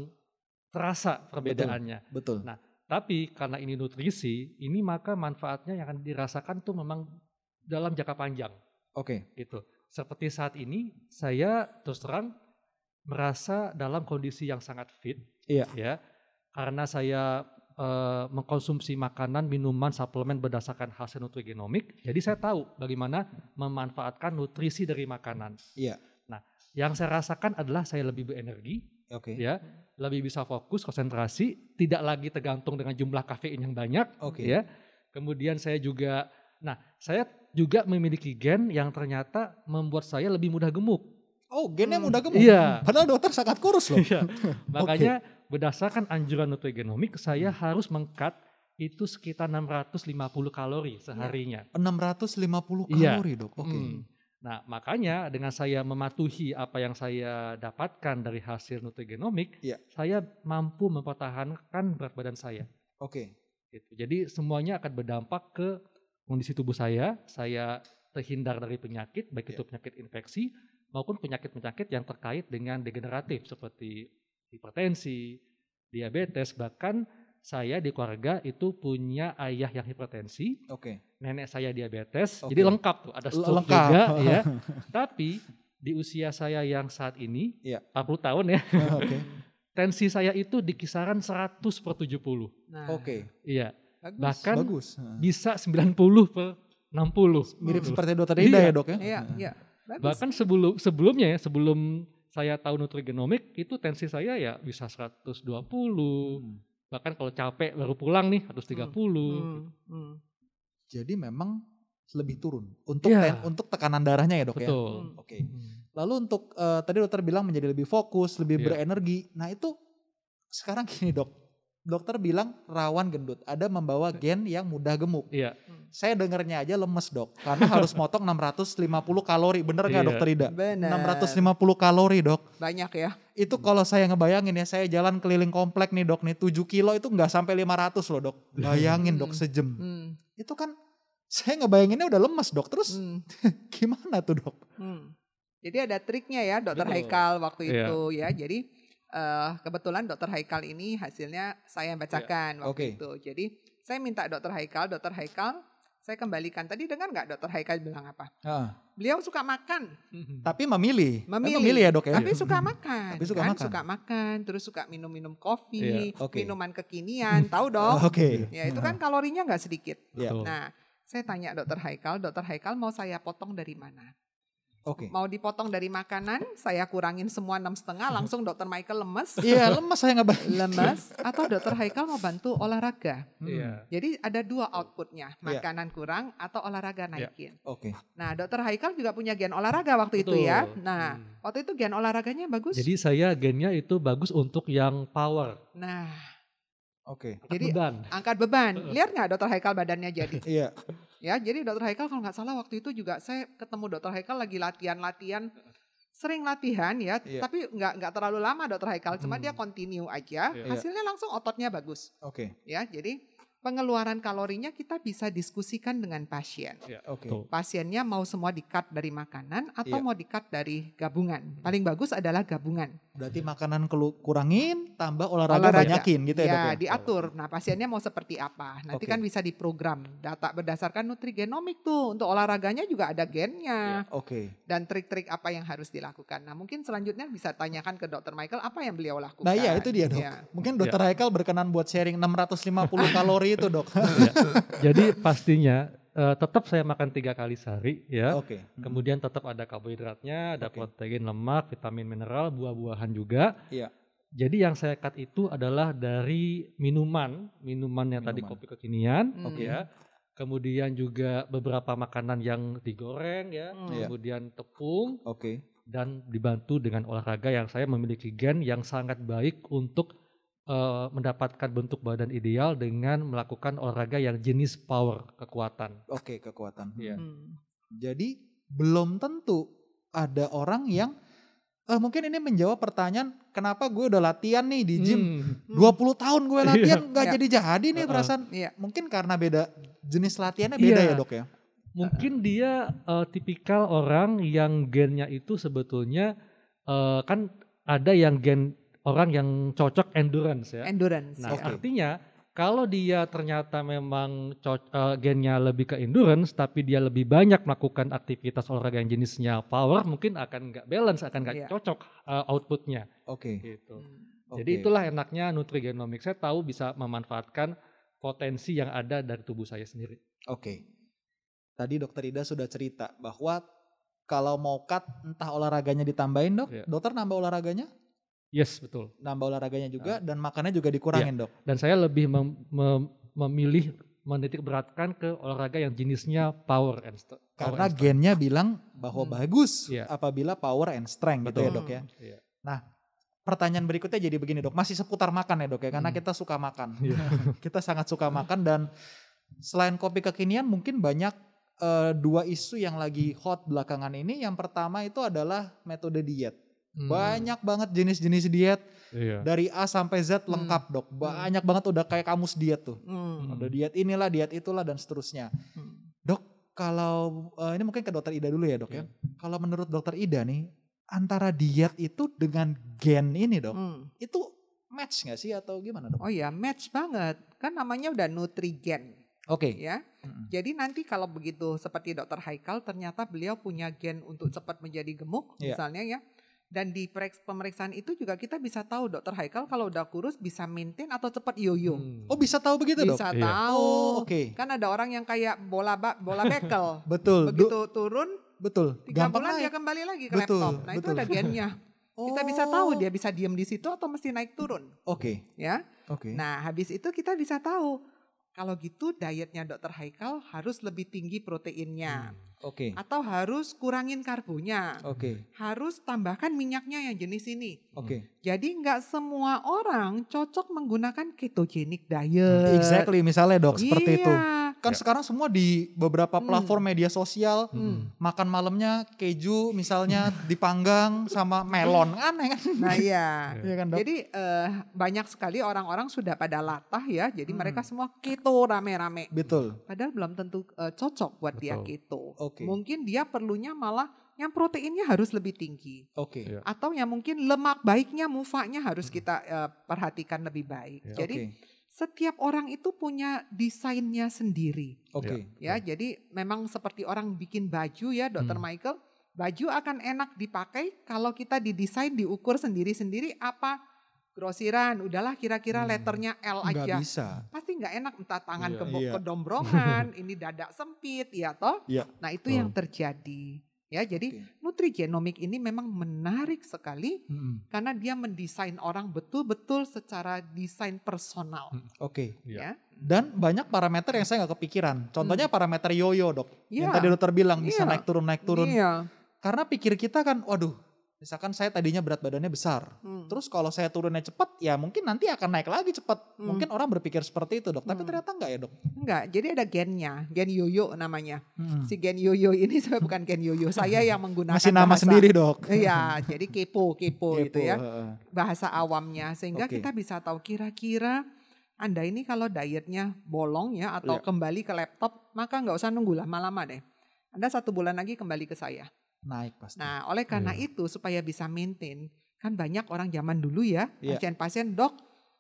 terasa perbedaannya. Betul. Nah, Tapi karena ini nutrisi, ini maka manfaatnya yang akan dirasakan tuh memang dalam jangka panjang Oke. gitu. Seperti saat ini saya terus terang merasa dalam kondisi yang sangat fit, Iya. ya, karena saya eh, mengkonsumsi makanan, minuman, suplemen berdasarkan hasil nutrigenomik. Jadi saya tahu bagaimana memanfaatkan nutrisi dari makanan. Iya. Nah, yang saya rasakan adalah saya lebih berenergi, Oke. ya, lebih bisa fokus, konsentrasi, tidak lagi tergantung dengan jumlah kafein yang banyak, Oke. ya. Kemudian saya juga, nah, saya juga memiliki gen yang ternyata membuat saya lebih mudah gemuk. Oh, gennya Hmm. mudah gemuk. Iya. Padahal dokter sangat kurus loh. Iya. Makanya berdasarkan anjuran nutrigenomik saya harus mengkat itu sekitar 650 kalori seharinya. 650 Iya. kalori, Dok. Oke. Hmm. Nah, makanya dengan saya mematuhi apa yang saya dapatkan dari hasil nutrigenomik, Iya. saya mampu mempertahankan berat badan saya. Oke. Gitu. Jadi semuanya akan berdampak ke kondisi tubuh saya. Saya terhindar dari penyakit, baik Iya. itu penyakit infeksi maupun penyakit-penyakit yang terkait dengan degeneratif seperti hipertensi, diabetes, bahkan saya di keluarga itu punya ayah yang hipertensi, Oke. nenek saya diabetes, Oke. jadi lengkap tuh, ada stroke lengkap. juga ya. Tapi di usia saya yang saat ini, Iya. 40 tahun ya, Oke. tensi saya itu di kisaran 100 per 70. Nah, Oke. Iya, bagus. bahkan Bagus. Bisa 90 per 60. Mirip Gitu. seperti dokter Ida Iya. ya, Dok ya? Iya, iya. Bagus. Bahkan sebelum sebelumnya ya, sebelum saya tahu nutrigenomik itu tensi saya ya bisa 120. Hmm. Bahkan kalau capek baru pulang nih 130. Hmm, hmm, Jadi memang lebih turun untuk Iya. ten- untuk tekanan darahnya ya, Dok ya. Betul. hmm. Oke. Lalu untuk eh, tadi dokter bilang menjadi lebih fokus, lebih Iya. berenergi. Nah, itu sekarang gini, Dok. Dokter bilang rawan gendut, ada membawa gen yang mudah gemuk. Iya, Saya dengarnya aja lemes, Dok. Karena harus motong 650 kalori. Bener nggak, Iya. Dokter Ida? Benar. 650 kalori, Dok. Banyak ya. Itu kalau saya ngebayangin ya, saya jalan keliling komplek nih, Dok. Nih 7 kilo itu nggak sampai 500 loh, Dok. Bayangin, Dok, Hmm. sejam. Hmm, Itu kan saya ngebayanginnya udah lemes, Dok. Terus hmm, gimana tuh, Dok? hmm. Jadi ada triknya ya Dokter Betul. Haikal waktu Iya. itu ya. Jadi eh, kebetulan Dokter Haikal ini hasilnya saya yang bacakan waktu Oke. itu. Jadi saya minta Dokter Haikal, Dokter Haikal, saya kembalikan. Tadi dengar nggak Dokter Haikal bilang apa? Ah, Beliau suka makan, tapi memilih. Eh, Memilih. memilih ya, Dok ya? tapi suka makan. Tapi suka kan? makan. Suka makan, terus suka minum-minum kopi, Iya, oke. minuman kekinian, tahu dong? Oke. Ya itu kan kalorinya nggak sedikit. Iya. Betul. Nah, saya tanya Dokter Haikal, Dokter Haikal mau saya potong dari mana? Oke. Mau dipotong dari makanan, saya kurangin semua enam setengah, langsung Dokter Michael lemes, Iya, lemes saya nggak lemes, atau Dokter Haikal mau bantu olahraga. Hmm, Iya. Jadi ada dua outputnya, Iya. makanan kurang atau olahraga naikin. Oke. Nah, Dokter Haikal juga punya gen olahraga waktu itu ya. Betul. Nah, Hmm. waktu itu gen olahraganya bagus. Jadi saya gennya itu bagus untuk yang power, nah, Oke. angkat Jadi- beban. angkat beban. Lihat nggak Dokter Haikal badannya jadi? Iya. Ya, jadi Dokter Haikal kalau nggak salah waktu itu juga saya ketemu Dokter Haikal lagi latihan-latihan, sering latihan ya, Iya. tapi nggak nggak terlalu lama Dokter Haikal, cuma Hmm. dia continue aja, Iya. hasilnya langsung ototnya bagus, Oke. ya. Jadi pengeluaran kalorinya kita bisa diskusikan dengan pasien. Oke. Tuh. Pasiennya mau semua di-cut dari makanan atau Iya. mau di-cut dari gabungan. Paling bagus adalah gabungan. Berarti makanan kurangin, tambah olahraga, Olahraga. banyakin gitu ya, Dok Ya, ya? diatur. Nah, pasiennya mau seperti apa? Nanti Oke. kan bisa diprogram. Data berdasarkan nutrigenomik tuh. Untuk olahraganya juga ada gennya. Oke. Dan trik-trik apa yang harus dilakukan. Nah, mungkin selanjutnya bisa tanyakan ke dokter Michael apa yang beliau lakukan. Nah iya itu dia dok. Ya. Mungkin dokter Haikal berkenan buat sharing 650 kalori itu dok. Jadi pastinya eh, tetap saya makan tiga kali sehari ya. Oke. Kemudian tetap ada karbohidratnya, ada Oke. protein, lemak, vitamin, mineral, buah-buahan juga. Iya. Jadi yang saya cut itu adalah dari minuman, minuman yang tadi kopi kekinian, Hmm. Oke. ya. Kemudian juga beberapa makanan yang digoreng ya, Hmm. Iya. kemudian tepung, Oke. dan dibantu dengan olahraga yang saya memiliki gen yang sangat baik untuk uh, mendapatkan bentuk badan ideal dengan melakukan olahraga yang jenis power kekuatan. Oke, kekuatan. Iya. Hmm. Jadi belum tentu ada orang yang eh mungkin ini menjawab pertanyaan kenapa gue udah latihan nih di gym Hmm. 20 tahun gue latihan nggak Iya. jadi jadi nih Uh-uh. perasaan. Iya. Mungkin karena beda jenis latihannya beda Iya. ya dok ya. Mungkin dia uh, tipikal orang yang gennya itu sebetulnya uh, kan ada yang gen orang yang cocok endurance ya. Endurance. Nah, ya. Oke. artinya kalau dia ternyata memang eh, gennya lebih ke endurance, tapi dia lebih banyak melakukan aktivitas olahraga yang jenisnya power, mungkin akan nggak balance, akan nggak Iya. cocok eh, outputnya. Oke. Gitu. Hmm. Jadi itulah enaknya nutrigenomik. Saya tahu bisa memanfaatkan potensi yang ada dari tubuh saya sendiri. Oke. Tadi dokter Ida sudah cerita bahwa kalau mau cut entah olahraganya ditambahin dok, Iya. dokter nambah olahraganya, Yes, betul. nambah olahraganya Ah. juga dan makannya juga dikurangin dok. Dan saya lebih mem- mem- memilih menitik beratkan ke olahraga yang jenisnya power and st- power Karena and strength. gennya bilang bahwa Hmm. bagus Iya. apabila power and strength gitu ya Betul. dok ya. Iya. Pertanyaan berikutnya jadi begini dok, masih seputar makan ya dok ya, karena Hmm. kita suka makan. Iya. kita sangat suka makan dan selain kopi kekinian mungkin banyak eh, dua isu yang lagi hot belakangan ini. Yang pertama itu adalah metode diet. Hmm. Banyak banget jenis-jenis diet Iya. dari A sampai Z Hmm. lengkap dok. Banyak banget udah kayak kamus diet tuh. Hmm. Ada diet inilah, diet itulah dan seterusnya. Hmm. Kalau eh, ini mungkin ke dokter Ida dulu ya dok ya. Iya. Kalau menurut dokter Ida nih antara diet itu dengan gen ini dok, Hmm. itu match nggak sih atau gimana dok? Oh ya, match banget. Kan namanya udah nutrigen, Oke. ya. Mm-mm. Jadi nanti kalau begitu seperti Dokter Haikal, ternyata beliau punya gen untuk cepat menjadi gemuk, Iya. misalnya ya. Dan di pemeriksaan itu juga kita bisa tahu Dokter Haikal kalau udah kurus bisa maintain atau cepat yoyo. Hmm. Oh bisa tahu begitu dok? Bisa Iya. tahu. Oh oke. Kan ada orang yang kayak bola ba- bola bekel. Betul. Du- Begitu turun betul. tiga Gampang bulan dia naik. kembali lagi ke Betul, laptop. Nah itu betul. ada gennya. Kita bisa Oh. tahu dia bisa diem di situ atau mesti naik turun, Oke. ya. Oke. Nah, habis itu kita bisa tahu kalau gitu dietnya Dokter Haikal harus lebih tinggi proteinnya Oke. atau harus kurangin karbonya. Oke. Harus tambahkan minyaknya yang jenis ini. Oke. Jadi nggak semua orang cocok menggunakan ketogenic diet. Exactly. Misalnya dok seperti itu. Kan Ya. sekarang semua di beberapa Hmm. platform media sosial Hmm. makan malamnya keju misalnya dipanggang sama melon aneh kan? Nah iya. Iya kan dok? Jadi eh, banyak sekali orang-orang sudah pada latah ya. Jadi Hmm. mereka semua keto rame-rame. Betul. Padahal belum tentu eh, cocok buat dia Betul. keto. Oke. Mungkin dia perlunya malah yang proteinnya harus lebih tinggi. Oke. Iya. Atau yang mungkin lemak baiknya, mufanya harus kita eh, perhatikan lebih baik. Ya. Jadi Oke. Setiap orang itu punya desainnya sendiri. Oke. Ya, jadi memang seperti orang bikin baju ya, Dokter Hmm. Michael. Baju akan enak dipakai kalau kita didesain, diukur sendiri-sendiri apa grosiran. Udahlah kira-kira Hmm. letternya L aja. bisa. Pasti nggak enak entah tangan Iya. kebo- Iya. kedombrongan, ini dada sempit, ya toh. Iya. Nah itu Betul. yang terjadi. Ya, jadi Oke. nutrigenomik ini memang menarik sekali Mm-mm. karena dia mendesain orang betul-betul secara desain personal. Hmm. Oke. Iya. Ya, Dan banyak parameter yang saya nggak kepikiran. Contohnya parameter yoyo dok. Yang Iya. tadi dokter bilang bisa Iya. naik turun naik turun. Iya. Karena pikir kita kan, waduh, misalkan saya tadinya berat badannya besar. Hmm. Terus kalau saya turunnya cepat, ya mungkin nanti akan naik lagi cepat. Hmm. Mungkin orang berpikir seperti itu dok. Tapi Hmm. ternyata enggak ya dok. Enggak, jadi ada gennya, gen yoyo namanya. Mm. Si gen yoyo ini sebenarnya bukan gen yoyo, saya yang menggunakan Masih nama bahasa- sendiri dok. Iya, jadi kepo, kepo, Kepo, itu ya. Bahasa awamnya sehingga Oke. kita bisa tahu kira-kira Anda ini kalau dietnya bolong ya atau Iya. kembali ke laptop, maka nggak usah nunggu lama-lama deh. Anda satu bulan lagi kembali ke saya. Naik pasti. Nah, oleh karena Iya. itu supaya bisa maintain, kan banyak orang zaman dulu ya, Iya. pasien-pasien, dok,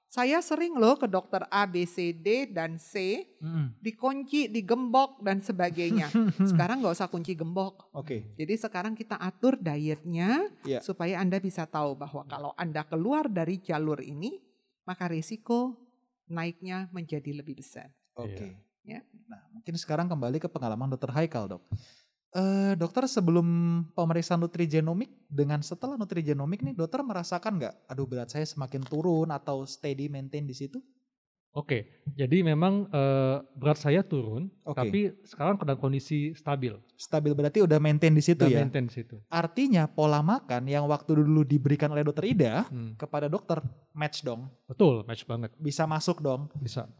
saya sering loh ke dokter A, B, C, D, dan C, Mm-mm. dikunci, digembok, dan sebagainya. Sekarang nggak usah kunci gembok. Oke. Jadi sekarang kita atur dietnya Iya. supaya Anda bisa tahu bahwa kalau Anda keluar dari jalur ini, maka risiko naiknya menjadi lebih besar. Oke. Ya. Nah, mungkin sekarang kembali ke pengalaman dokter Haikal, dok. Eh, dokter sebelum pemeriksaan nutrigenomik dengan setelah nutrigenomik nih, dokter merasakan nggak, aduh berat saya semakin turun atau steady maintain di situ? Oke, jadi memang uh, berat saya turun, Oke. tapi sekarang dalam kondisi stabil. Stabil berarti udah maintain di situ Udah ya. maintain di situ. Artinya pola makan yang waktu dulu diberikan oleh dokter Ida Hmm. kepada dokter match dong. Betul, match banget. Bisa masuk dong. Bisa.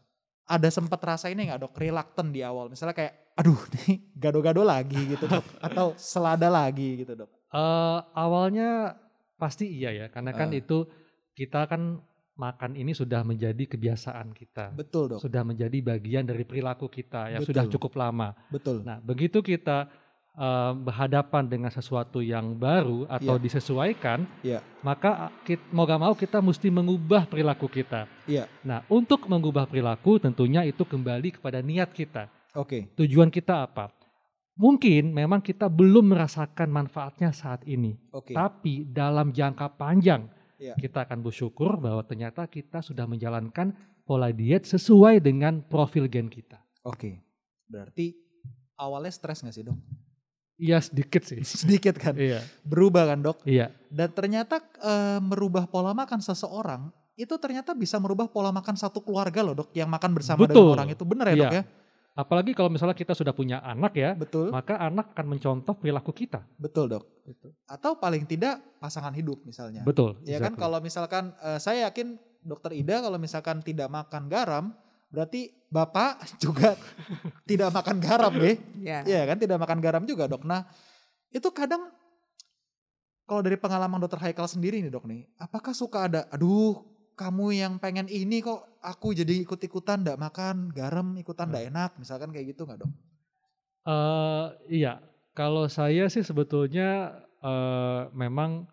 Ada sempat rasa ini nggak dok? Reluctant di awal. Misalnya kayak, aduh nih gado-gado lagi gitu dok. Atau selada lagi gitu dok. Eh, awalnya pasti iya ya, karena kan Eh. itu kita kan makan ini sudah menjadi kebiasaan kita, Betul dok. sudah menjadi bagian dari perilaku kita yang Betul. sudah cukup lama. Betul. Nah, begitu kita eh, berhadapan dengan sesuatu yang baru atau Iya. disesuaikan, Iya. maka kita, mau gak mau kita mesti mengubah perilaku kita. Iya. Nah, untuk mengubah perilaku tentunya itu kembali kepada niat kita. Oke. Tujuan kita apa? Mungkin memang kita belum merasakan manfaatnya saat ini, Oke. tapi dalam jangka panjang Iya. kita akan bersyukur bahwa ternyata kita sudah menjalankan pola diet sesuai dengan profil gen kita. Oke. Berarti awalnya stres nggak sih dok? Iya sedikit sih. Sedikit kan. iya, Berubah kan dok? iya, Dan ternyata eh, merubah pola makan seseorang itu ternyata bisa merubah pola makan satu keluarga loh dok yang makan bersama Betul. dengan orang itu benar ya Iya. dok ya? Apalagi kalau misalnya kita sudah punya anak ya, Betul, maka anak akan mencontoh perilaku kita. betul dok. Atau paling tidak pasangan hidup misalnya. Betul. Ya kan exactly. kalau misalkan eh, saya yakin dokter Ida kalau misalkan tidak makan garam berarti bapak juga tidak makan garam deh. Ya. Iya kan tidak makan garam juga dok. Nah itu kadang kalau dari pengalaman dokter Haikal sendiri nih dok nih, apakah suka ada, aduh kamu yang pengen ini kok aku jadi ikut-ikutan ndak makan garam ikutan ndak enak misalkan kayak gitu nggak dok? Eh, iya, kalau saya sih sebetulnya eh, memang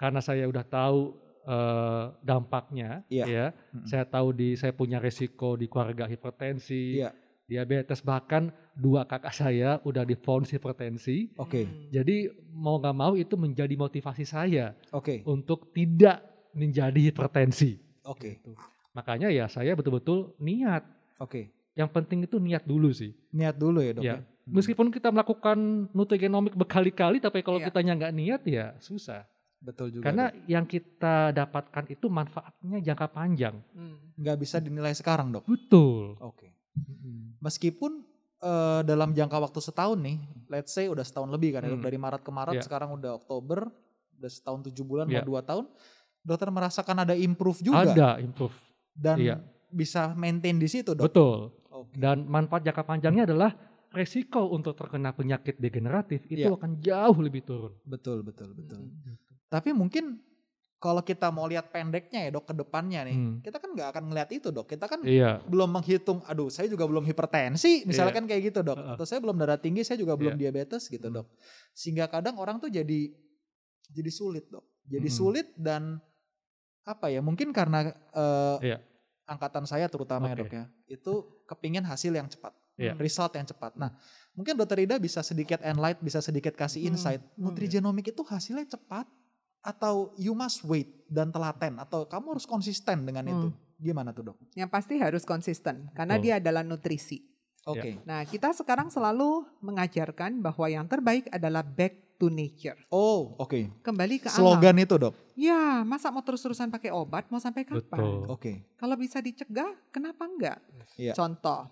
karena saya udah tahu eh, dampaknya, Iya. ya, Mm-mm. saya tahu di saya punya resiko di keluarga hipertensi, Iya. diabetes bahkan dua kakak saya udah divonis hipertensi. Oke Hmm. Jadi mau nggak mau itu menjadi motivasi saya oke untuk tidak menjadi hipertensi. oke Gitu. Makanya ya saya betul-betul niat. oke Yang penting itu niat dulu sih. niat dulu ya dok Ya. ya. Hmm. Meskipun kita melakukan nutrigenomik berkali-kali, tapi kalau Iya. kitanya nggak niat ya susah. Betul juga. Karena Dok. yang kita dapatkan itu manfaatnya jangka panjang. Hmm. nggak bisa dinilai sekarang dok. Betul. Oke. Meskipun eh, dalam jangka waktu setahun nih, let's say udah setahun lebih kan ya, Hmm. dari Maret ke Maret Iya. sekarang udah Oktober, udah setahun tujuh bulan Iya. mau dua tahun, dokter merasakan ada improve juga Ada improve. dan iya. bisa maintain di situ dok. Betul. Oke. Dan manfaat jangka panjangnya adalah resiko untuk terkena penyakit degeneratif itu Iya. akan jauh lebih turun. Betul betul betul. Hmm. Tapi mungkin kalau kita mau lihat pendeknya ya dok ke depannya nih, Hmm. kita kan nggak akan ngeliat itu dok. Kita kan Iya. belum menghitung, aduh saya juga belum hipertensi, misalkan kayak gitu dok. Heeh. Atau saya belum darah tinggi, saya juga belum Iya. diabetes gitu Hmm. dok. Sehingga kadang orang tuh jadi jadi sulit dok. Jadi Mm-mm. sulit dan apa ya? Mungkin karena eh, Iya. angkatan saya terutama ya Oke. dok ya, itu kepingin hasil yang cepat, Iya. result yang cepat. Nah mungkin dokter Ida bisa sedikit enlight, bisa sedikit kasih Hmm. insight. Hmm. Nutrigenomik itu hasilnya cepat atau you must wait dan telaten atau kamu harus konsisten dengan itu. Hmm. Gimana tuh dok? Yang pasti harus konsisten karena Betul. dia adalah nutrisi. Oke. Nah, kita sekarang selalu mengajarkan bahwa yang terbaik adalah back to nature. Oh, oke. Kembali ke alam. Slogan itu, Dok. Ya, masa mau terus-terusan pakai obat mau sampai kapan? Betul. Oke. Kalau bisa dicegah, kenapa enggak? Iya. Contoh,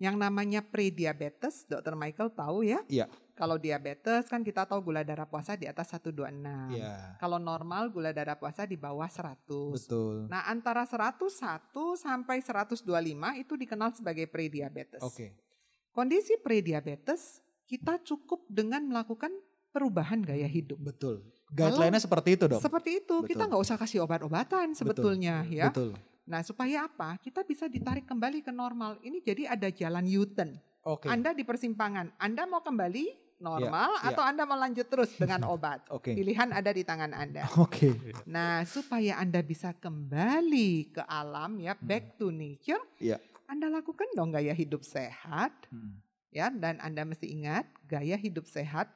yang namanya prediabetes, Dokter Michael tahu ya? Iya. Kalau diabetes kan kita tahu gula darah puasa di atas 126. Iya. Kalau normal gula darah puasa di bawah 100. Betul. Nah, antara 101 sampai 125 itu dikenal sebagai prediabetes. Oke. Kondisi prediabetes kita cukup dengan melakukan perubahan gaya hidup. Betul. Guideline-nya seperti itu, Dok. Seperti itu, kita Betul. nggak usah kasih obat-obatan sebetulnya ya. Betul. Nah, supaya apa? Kita bisa ditarik kembali ke normal. Ini jadi ada jalan U-turn. Oke. Anda di persimpangan, Anda mau kembali normal Iya, iya. atau Anda mau lanjut terus dengan obat? Oke. Pilihan ada di tangan Anda. Oke. Nah, supaya Anda bisa kembali ke alam ya, back to nature, Iya. Anda lakukan dong gaya hidup sehat Hmm. ya dan Anda mesti ingat gaya hidup sehat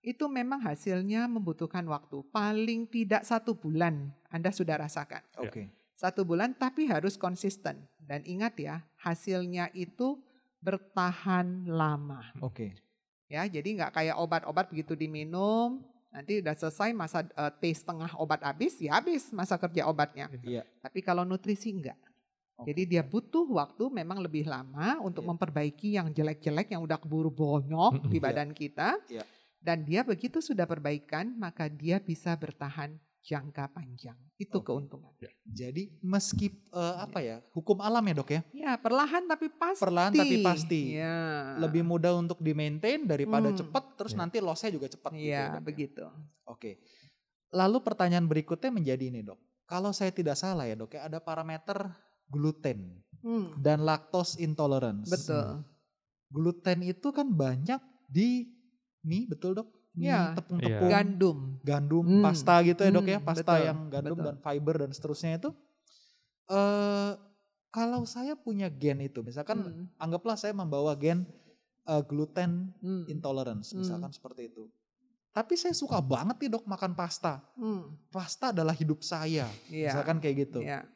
itu memang hasilnya membutuhkan waktu paling tidak satu bulan Anda sudah rasakan Oke. satu bulan tapi harus konsisten dan ingat ya hasilnya itu bertahan lama Oke. Ya jadi nggak kayak obat-obat begitu diminum nanti udah selesai masa eh, taste setengah obat habis ya habis masa kerja obatnya Iya. tapi kalau nutrisi enggak Jadi dia butuh waktu memang lebih lama untuk Iya. memperbaiki yang jelek-jelek yang udah keburu bonyok di Iya. badan kita. Iya. Dan dia begitu sudah perbaikan, maka dia bisa bertahan jangka panjang. Itu Oke. keuntungan. Jadi meski eh, apa ya hukum alam ya dok ya Ya perlahan tapi pasti. Perlahan tapi pasti. Ya. lebih mudah untuk di maintain daripada Hmm. cepat terus Ya. nanti lossnya juga cepat. gitu Iya ya, ya? begitu. Oke. Lalu pertanyaan berikutnya menjadi ini dok. Kalau saya tidak salah ya dok ya ada parameter gluten Hmm, dan lactose intolerance. betul. Gluten itu kan banyak di mie betul dok? Mie, Iya. tepung-tepung, Iya. Gandum. gandum, Hmm. pasta gitu ya dok ya, Hmm, pasta betul, yang gandum betul. dan fiber dan seterusnya itu. eh kalau saya punya gen itu, misalkan Hmm, anggaplah saya membawa gen eh, gluten hmm, intolerance, Hmm. misalkan seperti itu. Tapi saya suka banget nih dok makan pasta. hmm, Pasta adalah hidup saya, Iya. misalkan kayak gitu. Iya.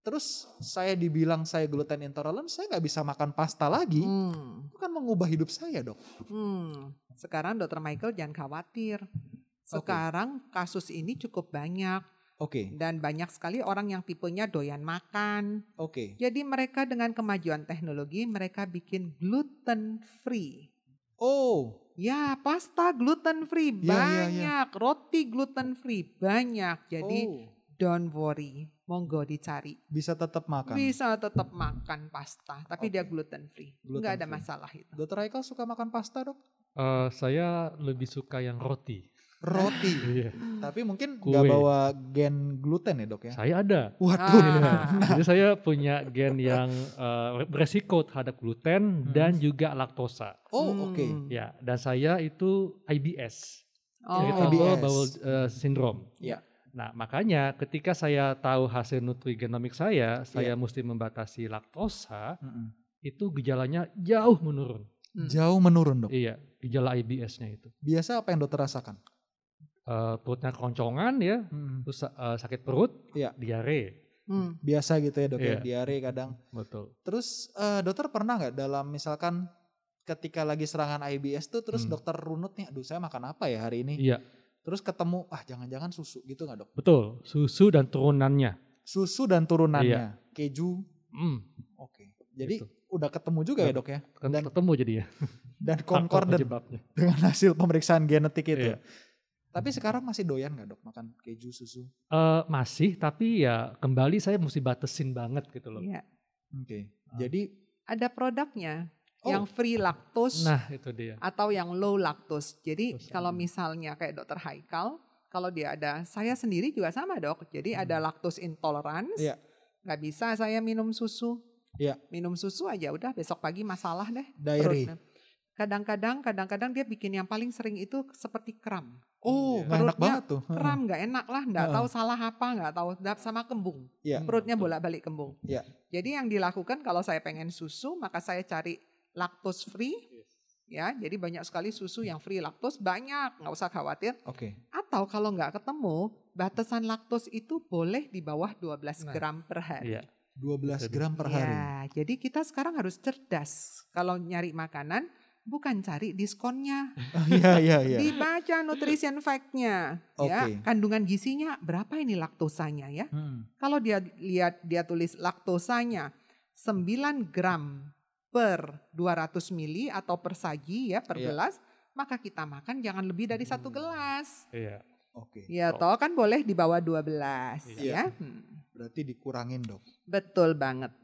Terus saya dibilang saya gluten intolerance, saya nggak bisa makan pasta lagi. Hmm, Itu kan mengubah hidup saya dok. hmm. Sekarang Dokter Michael jangan khawatir. Sekarang kasus ini cukup banyak Oke, dan banyak sekali orang yang tipenya doyan makan. oke. Jadi mereka dengan kemajuan teknologi mereka bikin gluten free. Oh, Ya, pasta gluten free Ya, ya, ya. banyak, roti gluten free banyak. Jadi oh, don't worry, monggo dicari. bisa tetap makan. Bisa tetap makan pasta, tapi dia Oke. gluten free. Gluten Enggak ada free. masalah itu. Dokter Haikal suka makan pasta dok? Eh, saya lebih suka yang roti. Roti. Iya. Tapi mungkin Kue. nggak bawa gen gluten ya dok ya? Saya ada. Waduh. Ah. Jadi saya punya gen yang eh, beresiko terhadap gluten Hmm. dan juga laktosa. Oh Hmm. oke. Ya, dan saya itu IBS, Oh. irritable IBS. bowel eh, syndrome. Ya. Nah, makanya ketika saya tahu hasil nutrigenomik saya, saya Iya. mesti membatasi laktosa, Mm-mm. itu gejalanya jauh menurun. Hmm. Jauh menurun dok. Iya, gejala IBS-nya itu. Biasa apa yang dokter rasakan? Eh, perutnya keroncongan ya, Mm. terus eh, sakit perut, Iya. diare. Hmm. Biasa gitu ya dok ya, Iya. diare kadang. Betul. Terus eh, dokter pernah nggak dalam misalkan ketika lagi serangan IBS tuh terus Hmm. dokter runut nih, aduh saya makan apa ya hari ini? Iya, Terus ketemu, ah jangan-jangan susu gitu nggak dok? betul. Susu dan turunannya. Susu dan turunannya, Iya. keju, Hmm, oke. Jadi Gitu. udah ketemu juga ya dok ya? Dan ketemu jadinya. dan Apa concordant penyebabnya. dengan hasil pemeriksaan genetik itu. Iya. Tapi sekarang masih doyan nggak dok makan keju susu? Eh, masih, tapi ya kembali saya mesti batasin banget gitu loh. Iya. Oke. Ah. Jadi Ada produknya Oh. yang free lactose Nah, itu dia. atau yang low lactose. Jadi Terus, kalau hmm. misalnya kayak dokter Haikal, kalau dia ada, saya sendiri juga sama dok. Jadi ada Hmm. lactose intolerance, Iya. nggak bisa saya minum susu. Iya. Minum susu aja udah besok pagi masalah deh. diary. perutnya. Kadang-kadang, kadang-kadang dia bikin yang paling sering itu seperti kram. Oh, nggak enak banget tuh. Kram nggak enak lah, nggak Heeh. tahu salah apa, nggak tahu sama kembung. Iya. Perutnya betul. bolak-balik kembung. Iya. Jadi yang dilakukan kalau saya pengen susu, maka saya cari lactose free. Ya, jadi banyak sekali susu yang free lactose banyak, nggak usah khawatir. Oke. Atau kalau nggak ketemu, batasan laktos itu boleh di bawah 12 Nah, gram per hari. Iya. 12 Jadi- gram per hari. Ya, jadi kita sekarang harus cerdas. Kalau nyari makanan, bukan cari diskonnya. Oh, Iya, iya, iya. Dibaca nutrition fact-nya. Ya, Oke. kandungan gizinya berapa ini laktosanya ya. Hmm. Kalau dia lihat dia tulis laktosanya 9 gram per 200 mili atau per saji ya per Iya. gelas, maka kita makan jangan lebih dari satu Hmm. gelas. Iya. Oke. Ya Oh. toh kan boleh di bawah 12 Iya. ya. Hmm, Berarti dikurangin, Dok. betul banget.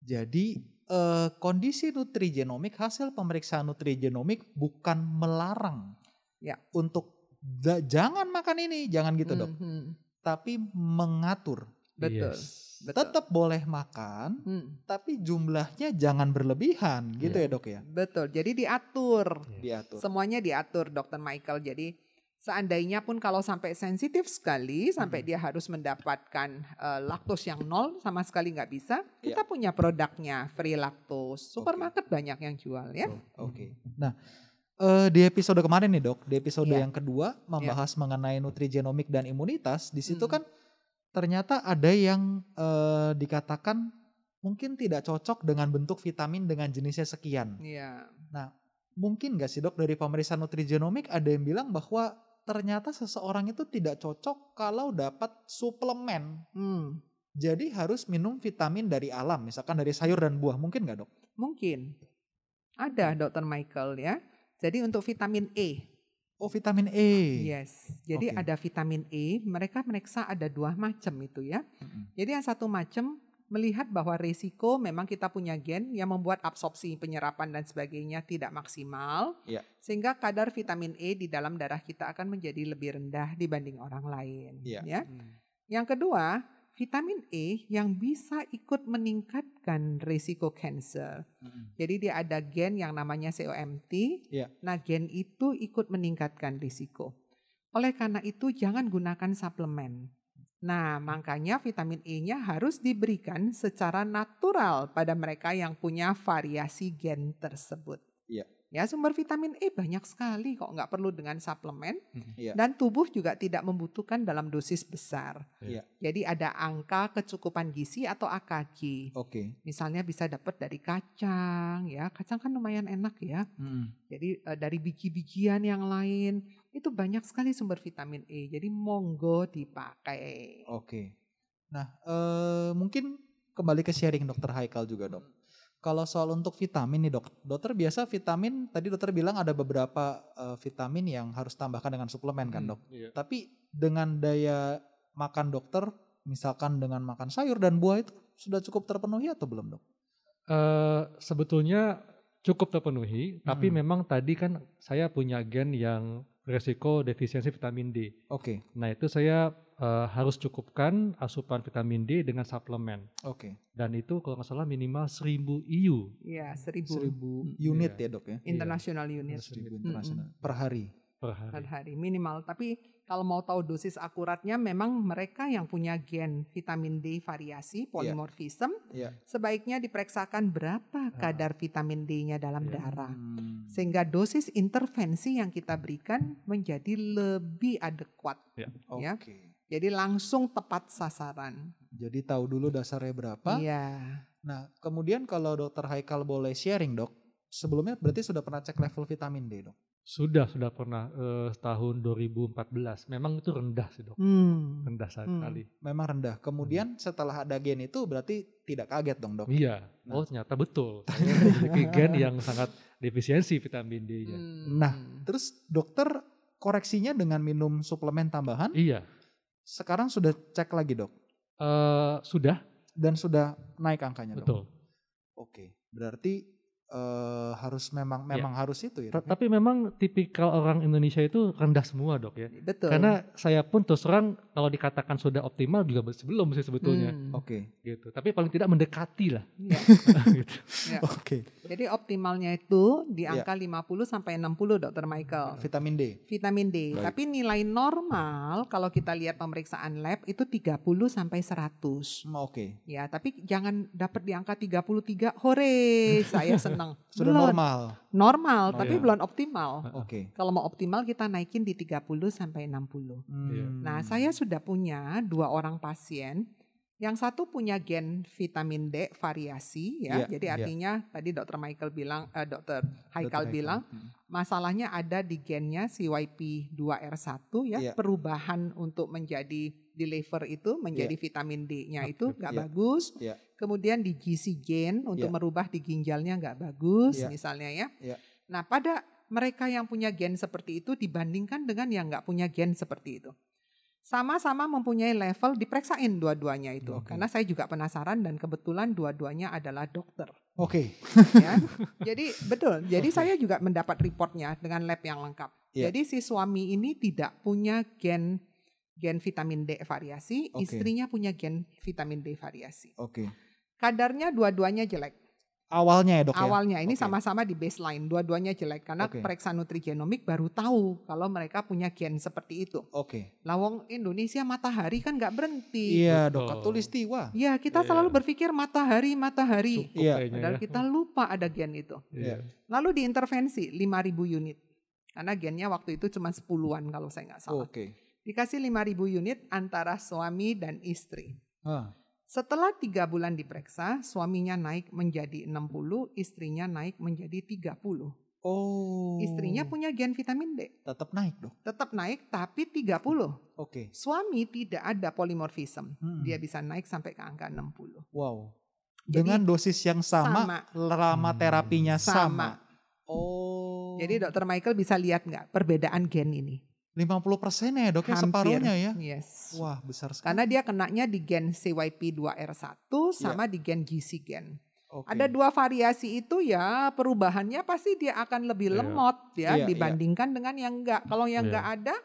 Jadi eh, kondisi nutrigenomik hasil pemeriksaan nutrigenomik bukan melarang Ya. untuk da- jangan makan ini, jangan gitu dok, Hmm, hmm, tapi mengatur. Betul. Yes. Betul. Tetap boleh makan, Hmm, tapi jumlahnya jangan berlebihan, gitu Iya. ya dok ya, betul. Jadi diatur. Iya. diatur. Semuanya diatur Dokter Michael. Jadi seandainya pun kalau sampai sensitif sekali sampai Mhm. dia harus mendapatkan eh, laktos yang nol sama sekali nggak bisa, Iya. kita punya produknya free laktos. Supermarket banyak yang jual ya. Oke. Nah, eh, di episode kemarin nih dok, di episode Iya. yang kedua membahas mengenai nutrigenomik dan imunitas. Di situ Hmm. kan ternyata ada yang eh, dikatakan mungkin tidak cocok dengan bentuk vitamin dengan jenisnya sekian. Iya. Mungkin nggak sih dok dari pemeriksaan nutrigenomik ada yang bilang bahwa ternyata seseorang itu tidak cocok kalau dapat suplemen Hmm. Jadi harus minum vitamin dari alam, misalkan dari sayur dan buah, mungkin nggak dok? Mungkin. Ada dokter Michael ya. Jadi untuk vitamin E. Oh vitamin E. Yes. Jadi Oke. ada vitamin E, mereka meriksa ada dua macam itu ya. Mm-mm. Jadi yang satu macam melihat bahwa risiko memang kita punya gen yang membuat absorpsi penyerapan dan sebagainya tidak maksimal. Iya. Sehingga kadar vitamin E di dalam darah kita akan menjadi lebih rendah dibanding orang lain. Iya. Ya. Hmm. Yang kedua, vitamin E yang bisa ikut meningkatkan risiko cancer. Mm-mm. Jadi dia ada gen yang namanya COMT. Iya. Nah, gen itu ikut meningkatkan risiko. Oleh karena itu jangan gunakan suplemen. Nah, makanya vitamin E-nya harus diberikan secara natural pada mereka yang punya variasi gen tersebut. Iya. Ya, sumber vitamin E banyak sekali kok, nggak perlu dengan suplemen. Iya. Dan tubuh juga tidak membutuhkan dalam dosis besar. Iya. Jadi ada angka kecukupan gizi atau AKG. Oke. Misalnya bisa dapat dari kacang, ya kacang kan lumayan enak ya. Mm-mm. Jadi eh, dari biji-bijian yang lain itu banyak sekali sumber vitamin E. Jadi monggo dipakai. Oke. Nah, eh, mungkin kembali ke sharing dokter Haikal juga dok. Kalau soal untuk vitamin nih dok, dokter biasa vitamin tadi dokter bilang ada beberapa eh, vitamin yang harus tambahkan dengan suplemen kan Hmm, dok. iya. Tapi dengan daya makan dokter, misalkan dengan makan sayur dan buah itu sudah cukup terpenuhi atau belum dok? Eh, sebetulnya cukup terpenuhi, tapi Hmm. memang tadi kan saya punya gen yang resiko defisiensi vitamin D. Oke, Nah itu saya eh, harus cukupkan asupan vitamin D dengan suplemen. oke. Dan itu kalau nggak salah minimal 1000 IU Ya, seribu Seribu Hmm, unit iya. ya dok ya? international unit Seribu Mm-mm. internasional per hari. per per hari. hari minimal. Tapi kalau mau tahu dosis akuratnya memang mereka yang punya gen vitamin D variasi polimorfism Iya. sebaiknya diperiksakan berapa kadar vitamin D-nya dalam Iya. darah. Hmm. Sehingga dosis intervensi yang kita berikan menjadi lebih adekuat. Oke. ya. Jadi langsung tepat sasaran. Jadi tahu dulu dasarnya berapa. Iya. Nah, kemudian kalau dokter Haikal boleh sharing dok, sebelumnya berarti sudah pernah cek level vitamin D dok? Sudah sudah pernah eh, tahun 2014. Memang itu rendah sih dok, Hmm. rendah Hmm. sekali. Memang rendah. Kemudian setelah ada gen itu berarti tidak kaget dong dok? Iya. Nah. Oh ternyata betul. Memiliki gen yang sangat defisiensi vitamin D-nya. Hmm. Nah, Terus dokter koreksinya dengan minum suplemen tambahan, Iya. sekarang sudah cek lagi dok? Eh, sudah Dan sudah naik angkanya dok? betul. Oke, berarti eh, harus memang Iya. memang harus itu ya ya? Tapi memang tipikal orang Indonesia itu rendah semua dok ya. betul. Karena saya pun terus terang kalau dikatakan sudah optimal juga belum sih sebetulnya Hmm. Oke, gitu. Tapi paling tidak mendekati lah. Iya. gitu. oke. Jadi optimalnya itu di Iya. angka 50 sampai 60 Dokter Michael. Vitamin D. Vitamin D. Baik. Tapi nilai normal kalau kita lihat pemeriksaan lab itu 30 sampai 100. Hmm, Oke, Ya, tapi jangan dapat di angka 33. Hore, saya senang. sudah Belum. normal. Normal, Oh, tapi iya. belum optimal. Oke. Kalau mau optimal kita naikin di 30 sampai 60. Iya. Hmm. Nah, saya sudah punya dua orang pasien. Yang satu punya gen vitamin D variasi ya. Iya, Jadi iya. artinya tadi Dokter Michael bilang eh, Dokter Haikal bilang Hmm. masalahnya ada di gennya CYP2R1 ya, Iya. perubahan untuk menjadi deliver itu menjadi vitamin D-nya itu nggak Iya. bagus. Iya. Kemudian di GC gen untuk Iya. merubah di ginjalnya nggak bagus Iya. misalnya ya. Iya. Nah, pada mereka yang punya gen seperti itu dibandingkan dengan yang nggak punya gen seperti itu. Sama-sama mempunyai level diperiksain dua-duanya itu. Oke. Karena saya juga penasaran dan kebetulan dua-duanya adalah dokter. Oke. ya. Jadi betul. Jadi Oke. saya juga mendapat reportnya dengan lab yang lengkap. Iya. Jadi si suami ini tidak punya gen gen vitamin D variasi, Oke. istrinya punya gen vitamin D variasi. Oke. Kadarnya dua-duanya jelek. Awalnya ya dok ya? Awalnya ini Oke. sama-sama di baseline, dua-duanya jelek karena Oke. periksa nutrigenomik baru tahu kalau mereka punya gen seperti itu. Oke. Lawang Indonesia matahari kan nggak berhenti. Iya dok, Betul. katulistiwa. Ya kita Iya. selalu berpikir matahari, matahari. Cukup Iya. kayaknya Padahal ya. kita lupa ada gen itu. Iya. Lalu diintervensi 5.000 unit. Karena gennya waktu itu cuma 10-an kalau saya nggak salah. Oke. Dikasih 5.000 unit antara suami dan istri. Ah, Setelah tiga bulan diperiksa, suaminya naik menjadi 60, istrinya naik menjadi 30. Oh. Istrinya punya gen vitamin D. tetap naik dok. Tetap naik tapi 30. Oke. Suami tidak ada polimorfism. Hmm. Dia bisa naik sampai ke angka 60. Wow. Jadi, Dengan dosis yang sama, sama. lama Hmm. terapinya sama. Sama. Oh. Jadi dokter Michael bisa lihat nggak perbedaan gen ini? 50 persen ya dok ya Hampir. separuhnya ya. Yes. Wah besar sekali. Karena dia kenanya di gen CYP2R1 sama di gen GC gen. Oke. Ada dua variasi itu ya perubahannya pasti dia akan lebih Iya. lemot ya Iya, dibandingkan dengan yang enggak. Kalau yang Iya. enggak ada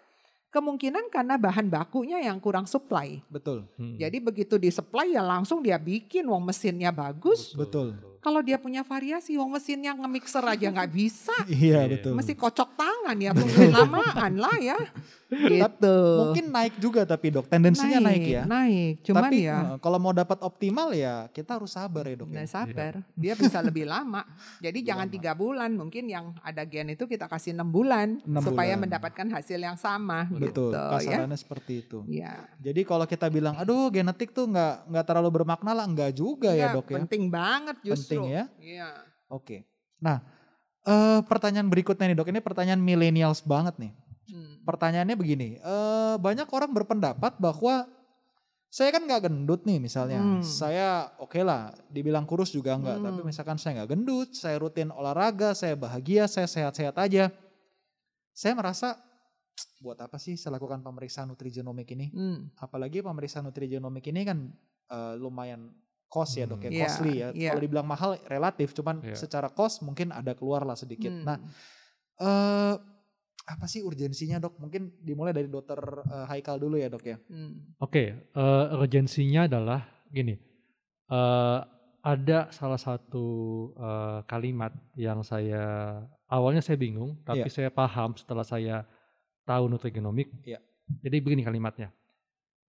kemungkinan karena bahan bakunya yang kurang supply. Betul. Hmm. Jadi begitu di supply ya langsung dia bikin wong mesinnya bagus. Betul. Kalau dia punya variasi wong mesinnya nge-mixer aja nggak bisa. Iya Iya. betul. Mesti kocok tangan ya tungguin lamaan lah ya. Gitu. Mungkin naik juga tapi dok, tendensinya naik, ya. Naik, cuman tapi ya eh, kalau mau dapat optimal ya kita harus sabar ya dok. Nah, ya. sabar, dia bisa lebih lama. Jadi Lebih jangan tiga bulan, mungkin yang ada gen itu kita kasih enam bulan Enam supaya bulan. mendapatkan hasil yang sama. Betul. gitu, ya. Kasarannya seperti itu. Ya, Jadi kalau kita bilang, aduh genetik tuh nggak nggak terlalu bermakna lah, nggak juga ya Enggak, dok ya. penting banget justru. Penting ya. Iya. Oke. Nah, eh, pertanyaan berikutnya nih dok, ini pertanyaan millennials banget nih. Hmm. Pertanyaannya begini, eh, banyak orang berpendapat bahwa saya kan nggak gendut nih misalnya, Hmm. saya oke lah, dibilang kurus juga nggak, Hmm. tapi misalkan saya nggak gendut, saya rutin olahraga, saya bahagia, saya sehat-sehat aja, saya merasa buat apa sih saya lakukan pemeriksaan nutrigenomik ini? Hmm. Apalagi pemeriksaan nutrigenomik ini kan eh, lumayan cost ya dok ya. Iya, costly ya. iya. Kalau dibilang mahal relatif, cuman Iya. secara cost mungkin ada keluar lah sedikit. Hmm. Nah, eh apa sih urgensinya dok? Mungkin dimulai dari dokter eh, Haikal dulu ya dok ya. Hmm. Oke, eh, urgensinya adalah gini. eh, ada salah satu eh, kalimat yang saya awalnya saya bingung, tapi Iya. saya paham setelah saya tahu nutrigenomik. Iya. Jadi begini kalimatnya.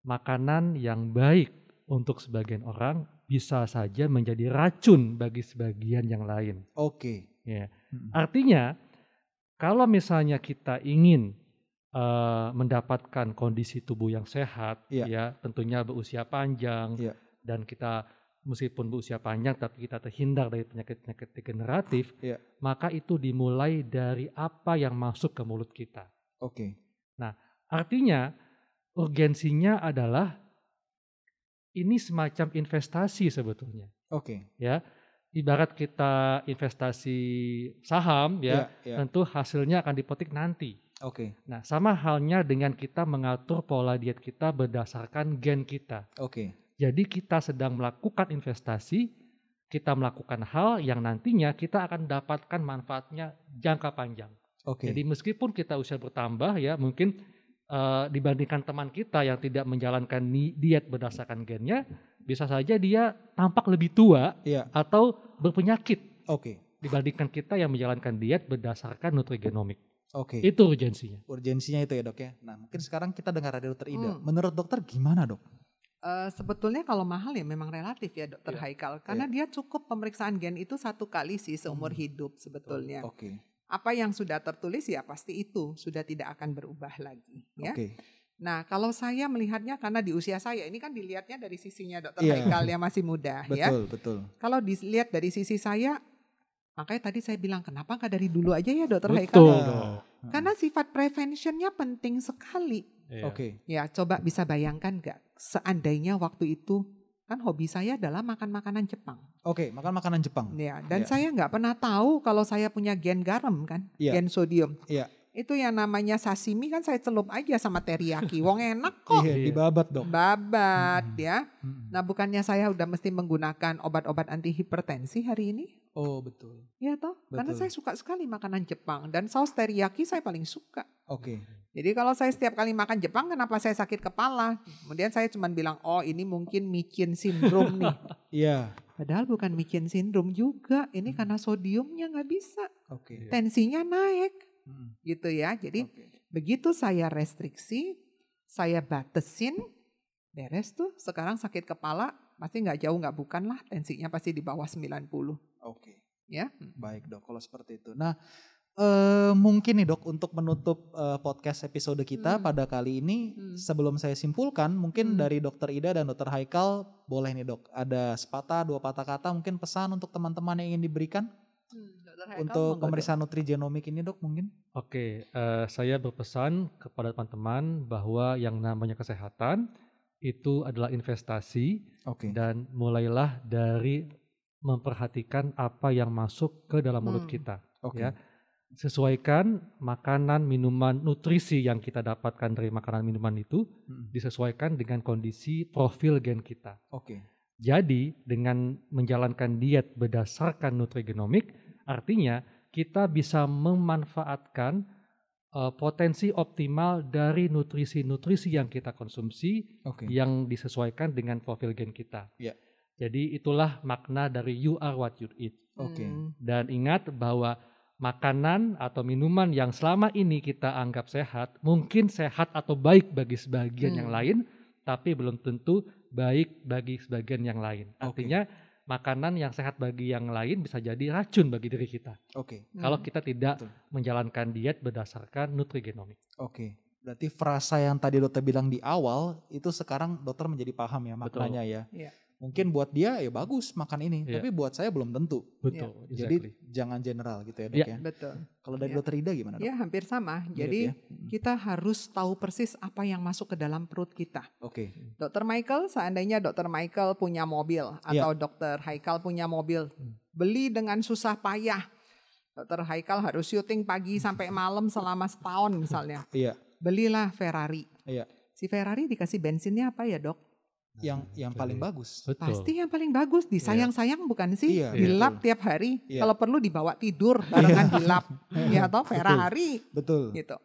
Makanan yang baik untuk sebagian orang bisa saja menjadi racun bagi sebagian yang lain. Oke. Ya. Mm-mm. Artinya, kalau misalnya kita ingin eh, mendapatkan kondisi tubuh yang sehat, Iya. ya tentunya berusia panjang, Iya. dan kita meskipun berusia panjang tapi kita terhindar dari penyakit-penyakit degeneratif, Iya. maka itu dimulai dari apa yang masuk ke mulut kita. Oke. Artinya, urgensinya adalah ini semacam investasi sebetulnya, Oke. ya. Ibarat kita investasi saham, ya, Iya, iya. tentu hasilnya akan dipetik nanti. Oke. Nah, sama halnya dengan kita mengatur pola diet kita berdasarkan gen kita. Oke. Jadi kita sedang melakukan investasi, kita melakukan hal yang nantinya kita akan dapatkan manfaatnya jangka panjang. Oke. Jadi meskipun kita usia bertambah ya, mungkin eh, dibandingkan teman kita yang tidak menjalankan diet berdasarkan gennya, bisa saja dia tampak lebih tua Iya. atau berpenyakit Oke. dibandingkan kita yang menjalankan diet berdasarkan nutrigenomik. Oke. Itu urgensinya. Urgensinya itu ya dok ya. Nah mungkin sekarang kita dengar dari dokter Ida. Hmm. Menurut dokter gimana dok? Eh, sebetulnya kalau mahal ya memang relatif ya dokter Iya. Haikal. Karena dia cukup pemeriksaan gen itu satu kali sih seumur Hmm. hidup sebetulnya. Oke. Apa yang sudah tertulis ya pasti itu. Sudah tidak akan berubah lagi. Ya. Oke. Nah, kalau saya melihatnya karena di usia saya ini kan dilihatnya dari sisinya Dokter Iya. Haikal yang masih muda ya. Betul betul. Kalau dilihat dari sisi saya, makanya tadi saya bilang kenapa nggak dari dulu aja ya Dokter Betul Haikal? Nah, dong. Karena sifat preventionnya penting sekali. Iya. Oke. Ya, coba bisa bayangkan nggak seandainya waktu itu kan hobi saya adalah makan makanan Jepang. Oke. Makan makanan Jepang. Ya, dan Iya. saya nggak pernah tahu kalau saya punya gen garam kan, Iya. gen sodium. Iya. Itu yang namanya sashimi kan saya celup aja sama teriyaki. Wong enak kok. Iya. Dibabat dok. Babat Hmm. ya. Mm-mm. Nah bukannya saya udah mesti menggunakan obat-obat anti hipertensi hari ini? Oh betul. Ya toh, karena Betul. saya suka sekali makanan Jepang dan saus teriyaki saya paling suka. Oke. Jadi kalau saya setiap kali makan Jepang kenapa saya sakit kepala? Kemudian saya cuma bilang, oh ini mungkin micin syndrome nih. Iya. Padahal bukan micin syndrome juga, ini Hmm. karena sodiumnya nggak bisa. Oke. Tensinya naik Mm. gitu ya. Jadi Oke. begitu saya restriksi, saya batesin, beres tuh. Sekarang sakit kepala pasti nggak jauh nggak bukan lah, tensinya pasti di bawah 90. Oke. Ya. Baik dok, kalau seperti itu. Nah, eh, mungkin nih dok untuk menutup eh, podcast episode kita Hmm. pada kali ini, Hmm. sebelum saya simpulkan, mungkin Hmm. dari dokter Ida dan dokter Haikal boleh nih dok, ada sepatah dua patah kata, mungkin pesan untuk teman-teman yang ingin diberikan. Hmm, Haikal, untuk pemeriksaan nutrigenomik ini dok mungkin? Oke, eh, saya berpesan kepada teman-teman bahwa yang namanya kesehatan itu adalah investasi Oke. dan mulailah dari memperhatikan apa yang masuk ke dalam mulut Hmm. kita. Oke. Ya, sesuaikan makanan, minuman, nutrisi yang kita dapatkan dari makanan minuman itu Mm, disesuaikan dengan kondisi profil gen kita. Oke. Jadi dengan menjalankan diet berdasarkan nutrigenomik, artinya kita bisa memanfaatkan eh, potensi optimal dari nutrisi-nutrisi yang kita konsumsi Oke. yang disesuaikan dengan profil gen kita. Ya. Jadi itulah makna dari you are what you eat. Oke. Hmm. Dan ingat bahwa makanan atau minuman yang selama ini kita anggap sehat, mungkin sehat atau baik bagi sebagian yang Hmm. lain, tapi belum tentu baik bagi sebagian yang lain. Oke. Artinya makanan yang sehat bagi yang lain bisa jadi racun bagi diri kita. Oke. Kalau Hmm. kita tidak Betul. menjalankan diet berdasarkan nutrigenomik. Oke. Berarti frasa yang tadi dokter bilang di awal itu sekarang dokter menjadi paham ya Betul. maknanya ya. Iya. Mungkin buat dia ya bagus makan ini, Iya. tapi buat saya belum tentu. Betul, Jadi exactly. jangan general gitu ya dok Iya. ya. Betul. Kalau dari Iya. dokter Ida gimana dok? Ya hampir sama. Mirip Jadi ya? Kita harus tahu persis apa yang masuk ke dalam perut kita. Oke. Dokter Michael, seandainya Dokter Michael punya mobil Iya. atau Dokter Haikal punya mobil, beli dengan susah payah. Dokter Haikal harus syuting pagi sampai malam selama setahun misalnya. Iya. Belilah Ferrari. Iya. Si Ferrari dikasih bensinnya apa ya dok? Yang yang Jadi, paling bagus. Betul. Pasti yang paling bagus, disayang-sayang bukan sih? Iya, dilap betul. tiap hari. Iya. Kalau perlu dibawa tidur barengan dilap. ya atau Ferrari Betul. gitu.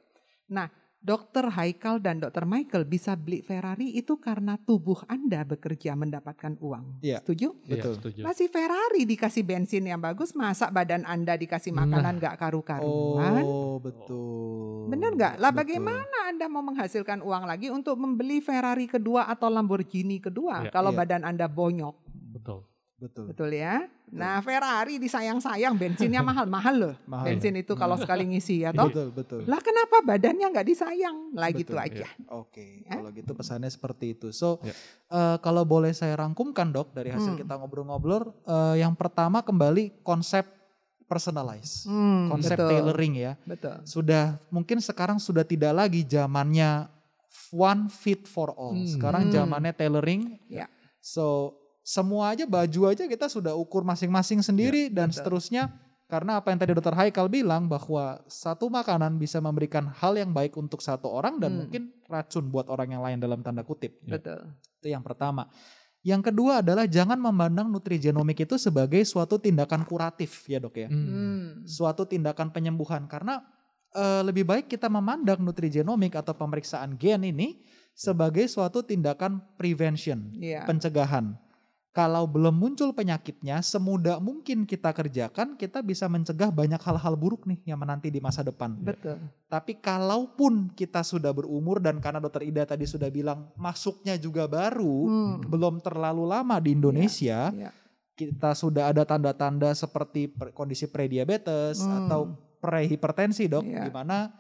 Nah, Dokter Haikal dan Dokter Michael bisa beli Ferrari itu karena tubuh Anda bekerja mendapatkan uang. Iya. Setuju? Iya, Betul. setuju. Masih Ferrari dikasih bensin yang bagus, masa badan Anda dikasih makanan nggak karu-karuan? Oh, betul. Bener nggak? Lah Betul. bagaimana Anda mau menghasilkan uang lagi untuk membeli Ferrari kedua atau Lamborghini kedua Iya. kalau Iya. badan Anda bonyok? Betul. Betul. Betul ya? Nah Ferrari disayang-sayang, bensinnya mahal-mahal loh. Mahal. Bensin itu kalau Hmm. sekali ngisi ya toh. Betul, betul. Lah kenapa badannya nggak disayang? Lah gitu Betul, aja. Oke, Ya. kalau gitu pesannya seperti itu. So, Ya. eh, kalau boleh saya rangkumkan dok dari hasil Hmm. kita ngobrol-ngobrol, eh, yang pertama kembali konsep personalize, Hmm, konsep betul, tailoring ya. Betul. Sudah mungkin sekarang sudah tidak lagi zamannya one fit for all. Hmm. Sekarang Hmm. zamannya tailoring. Ya. So semua aja baju aja kita sudah ukur masing-masing sendiri dan betul. seterusnya. Karena apa yang tadi Dokter Haikal bilang bahwa satu makanan bisa memberikan hal yang baik untuk satu orang dan Hmm. mungkin racun buat orang yang lain dalam tanda kutip. Ya. Betul. Itu yang pertama. Yang kedua adalah jangan memandang nutrigenomik itu sebagai suatu tindakan kuratif ya dok ya. Hmm. Suatu tindakan penyembuhan karena eh, lebih baik kita memandang nutrigenomik atau pemeriksaan gen ini sebagai suatu tindakan prevention, Iya. pencegahan. Kalau belum muncul penyakitnya, semudah mungkin kita kerjakan, kita bisa mencegah banyak hal-hal buruk nih yang menanti di masa depan. Betul. Tapi kalaupun kita sudah berumur dan karena dokter Ida tadi sudah bilang masuknya juga baru, Hmm. belum terlalu lama di Indonesia, Iya. kita sudah ada tanda-tanda seperti per- kondisi prediabetes Hmm. atau prehipertensi dok, Iya. di mana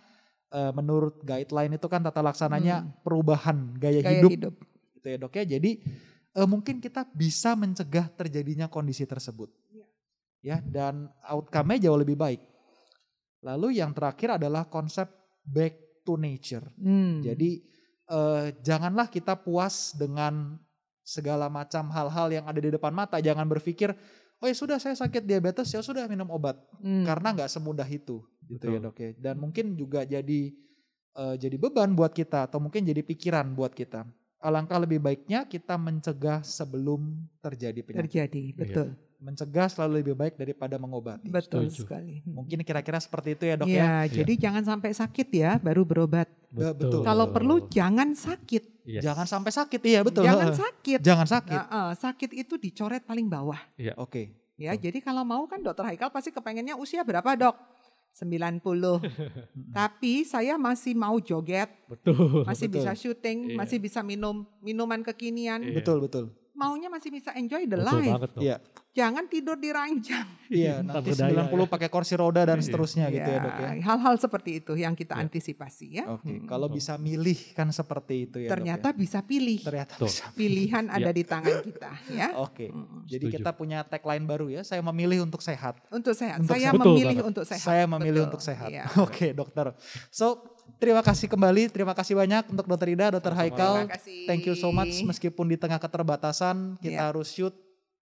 eh, menurut guideline itu kan tata laksananya Hmm. perubahan gaya, Gaya hidup, hidup. gitu ya dok ya. Jadi eh, mungkin kita bisa mencegah terjadinya kondisi tersebut, Iya. ya dan outcome-nya jauh lebih baik. Lalu yang terakhir adalah konsep back to nature. Hmm. Jadi eh, janganlah kita puas dengan segala macam hal-hal yang ada di depan mata. Jangan berpikir, oh ya sudah saya sakit diabetes ya sudah minum obat. Hmm. Karena nggak semudah itu, gitu ya dok ya. Dan mungkin juga jadi eh, jadi beban buat kita atau mungkin jadi pikiran buat kita. Alangkah lebih baiknya kita mencegah sebelum terjadi penyakit. terjadi, betul. Mencegah selalu lebih baik daripada mengobati. Betul Setuju. sekali. Mungkin kira-kira seperti itu ya dok ya. Ya, jadi jangan sampai sakit ya baru berobat. Ya, betul. Kalau perlu jangan sakit. Yes. Jangan sampai sakit, iya betul. Jangan sakit. Jangan sakit. Nah, eh, sakit itu dicoret paling bawah. Oke. Ya, Betul. jadi kalau mau kan dokter Haikal pasti kepengennya usia berapa dok? 90. Tapi saya masih mau joget, Betul. masih Betul. bisa syuting, Iya. masih bisa minum minuman kekinian. Iya. Betul betul. Maunya masih bisa enjoy the Betul life. banget dok. Iya. Jangan tidur di ranjang. Iya, Tak nanti berdaya 90 ya. pakai kursi roda dan Iya. seterusnya gitu ya, Dok ya. Hal-hal seperti itu yang kita Iya. antisipasi ya. Oke, Hmm. kalau bisa milih kan seperti itu ya, Dok Ternyata ya. bisa pilih. ternyata Tuh. bisa. Pilihan ada di tangan kita ya. Oke. Mm. Jadi Setuju. kita punya tagline baru ya, saya memilih untuk sehat. Untuk sehat. Untuk saya sehat. Betul memilih banget. untuk sehat. Saya memilih Betul. untuk sehat. Iya. Oke, dokter. So, terima kasih kembali, terima kasih banyak untuk Dokter Ida, Dokter. Haikal. Terima kasih. Thank you so much meskipun di tengah keterbatasan kita Iya. harus shoot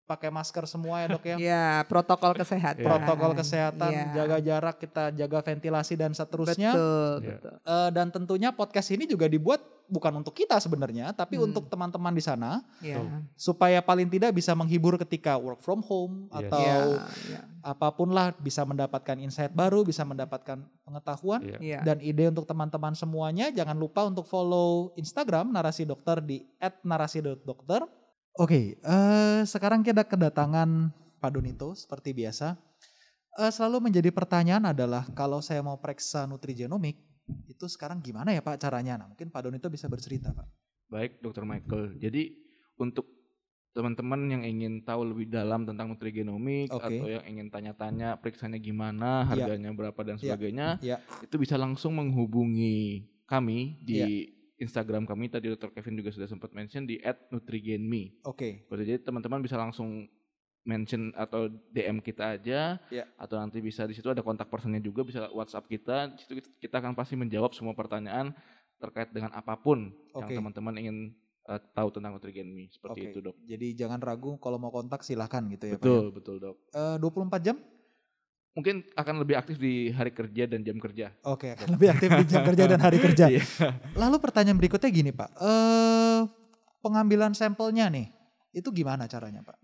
pakai masker semua ya, Dok ya. Ya, protokol kesehatan. Protokol kesehatan, Iya. jaga jarak, kita jaga ventilasi dan seterusnya. Betul, Iya. betul. Eh, dan tentunya podcast ini juga dibuat bukan untuk kita sebenarnya, tapi Hmm. untuk teman-teman di sana Ya. supaya paling tidak bisa menghibur ketika work from home Yes. atau Ya, ya, apa pun lah bisa mendapatkan insight baru, bisa mendapatkan pengetahuan Iya. ya. dan ide untuk teman-teman semuanya. Jangan lupa untuk follow Instagram narasi dokter di @narasi.dokter. Oke, eh, sekarang kita kedatangan Pak Donito seperti biasa. Eh, selalu menjadi pertanyaan adalah kalau saya mau periksa nutrigenomik itu sekarang gimana ya Pak caranya? Nah, mungkin Pak Donito bisa bercerita Pak. Baik, Dokter Michael. Jadi untuk teman-teman yang ingin tahu lebih dalam tentang nutrigenomik Oke. atau yang ingin tanya-tanya periksanya gimana, Iya. harganya berapa dan Iya. sebagainya, Iya. itu bisa langsung menghubungi kami di Instagram kami. Tadi Dr. Kevin juga sudah sempat mention di @nutrigenme. Oke, Seperti Jadi teman-teman bisa langsung mention atau DM kita aja, Iya. atau nanti bisa di situ ada kontak personnya juga, bisa WhatsApp kita. Di situ kita akan pasti menjawab semua pertanyaan terkait dengan apa pun yang Oke. teman-teman ingin eh, tahu tentang Nutrigenme. Oke. Seperti itu dok. Jadi jangan ragu kalau mau kontak silahkan gitu ya betul, Pak. betul dok. ya. Eh, 24 jam? Mungkin akan lebih aktif di hari kerja dan jam kerja. Oke, akan lebih aktif di jam kerja dan hari kerja. Iya. Lalu pertanyaan berikutnya gini Pak, eh pengambilan sampelnya nih, itu gimana caranya Pak?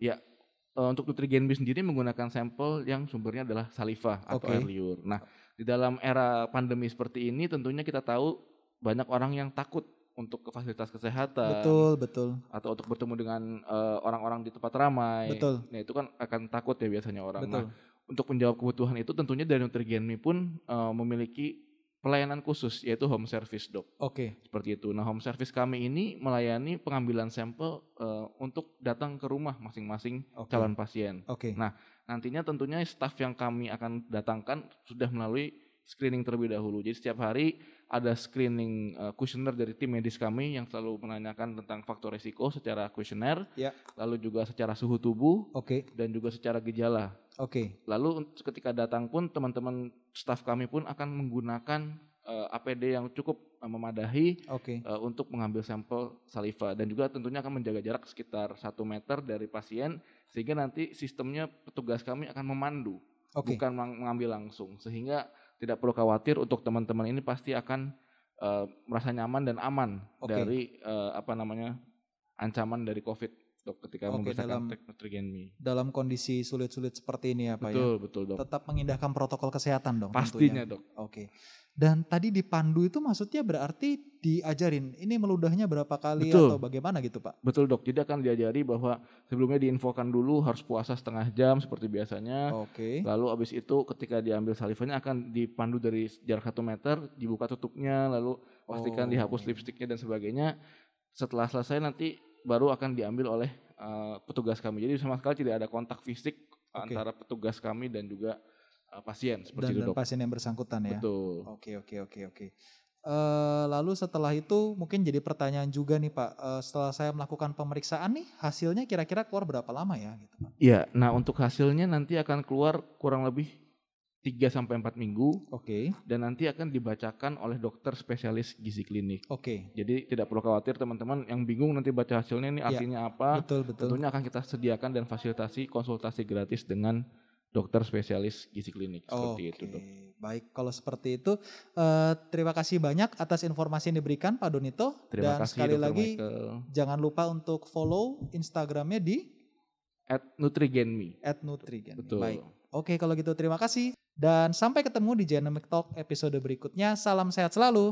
Eh, untuk Nutrigenme sendiri menggunakan sampel yang sumbernya adalah saliva atau Oke. air liur. Nah, di dalam era pandemi seperti ini tentunya kita tahu banyak orang yang takut untuk ke fasilitas kesehatan betul, betul, atau untuk bertemu dengan eh, orang-orang di tempat ramai. betul, Nah, itu kan akan takut ya biasanya orang. betul. Nah, untuk menjawab kebutuhan itu tentunya dari Nutrigenme pun eh, memiliki pelayanan khusus yaitu home service, Dok. Oke, Seperti itu. Nah, home service kami ini melayani pengambilan sampel eh, untuk datang ke rumah masing-masing oke, calon pasien. oke, Nah, Nantinya tentunya staf yang kami akan datangkan sudah melalui screening terlebih dahulu. Jadi setiap hari ada screening uh, kuesioner dari tim medis kami yang selalu menanyakan tentang faktor resiko secara kuesioner, Ya. lalu juga secara suhu tubuh oke, dan juga secara gejala. Oke, Lalu un- ketika datang pun teman-teman staf kami pun akan menggunakan uh, APD yang cukup uh, memadahi oke, uh, untuk mengambil sampel saliva dan juga tentunya akan menjaga jarak sekitar satu meter dari pasien sehingga nanti sistemnya petugas kami akan memandu oke, bukan meng- mengambil langsung. Sehingga tidak perlu khawatir untuk teman-teman ini pasti akan uh, merasa nyaman dan aman Oke. dari uh, apa namanya ancaman dari COVID dok ketika Oke, membersihkan dalam-. Dalam kondisi sulit-sulit seperti ini ya Pak ya. Betul betul dok. Tetap mengindahkan protokol kesehatan dong Pastinya tentunya. dok. Oke. Dan tadi dipandu itu maksudnya berarti diajarin ini meludahnya berapa kali Betul. atau bagaimana gitu Pak? Betul dok. Jadi akan diajari bahwa sebelumnya diinfokan dulu harus puasa setengah jam seperti biasanya. Oke. Lalu abis itu ketika diambil salivanya akan dipandu dari jarak satu meter, dibuka tutupnya, lalu Oh. pastikan dihapus lipstiknya dan sebagainya. Setelah selesai nanti baru akan diambil oleh uh, petugas kami. Jadi sama sekali tidak ada kontak fisik Oke. antara petugas kami dan juga uh, pasien Dan, seperti itu dan dok. pasien yang bersangkutan ya. Betul. Oke oke oke oke. Eh, lalu setelah itu mungkin jadi pertanyaan juga nih Pak. Eh, setelah saya melakukan pemeriksaan nih hasilnya kira-kira keluar berapa lama ya gitu Pak? Iya, nah untuk hasilnya nanti akan keluar kurang lebih 3 sampai 4 minggu Oke dan nanti akan dibacakan oleh dokter spesialis gizi klinik. oke Jadi tidak perlu khawatir teman-teman yang bingung nanti baca hasilnya ini Iya, artinya apa. betul betul. Tentunya akan kita sediakan dan fasilitasi konsultasi gratis dengan dokter spesialis gizi klinik seperti Oke, itu, Dok. baik kalau seperti itu eh, terima kasih banyak atas informasi yang diberikan Pak Donito Terima dan kasih sekali Dr. lagi Michael. jangan lupa untuk follow Instagramnya di at Nutrigenme. @nutrigen. Betul. Baik. Oke kalau gitu terima kasih dan sampai ketemu di Genomic Talk episode berikutnya. Salam sehat selalu.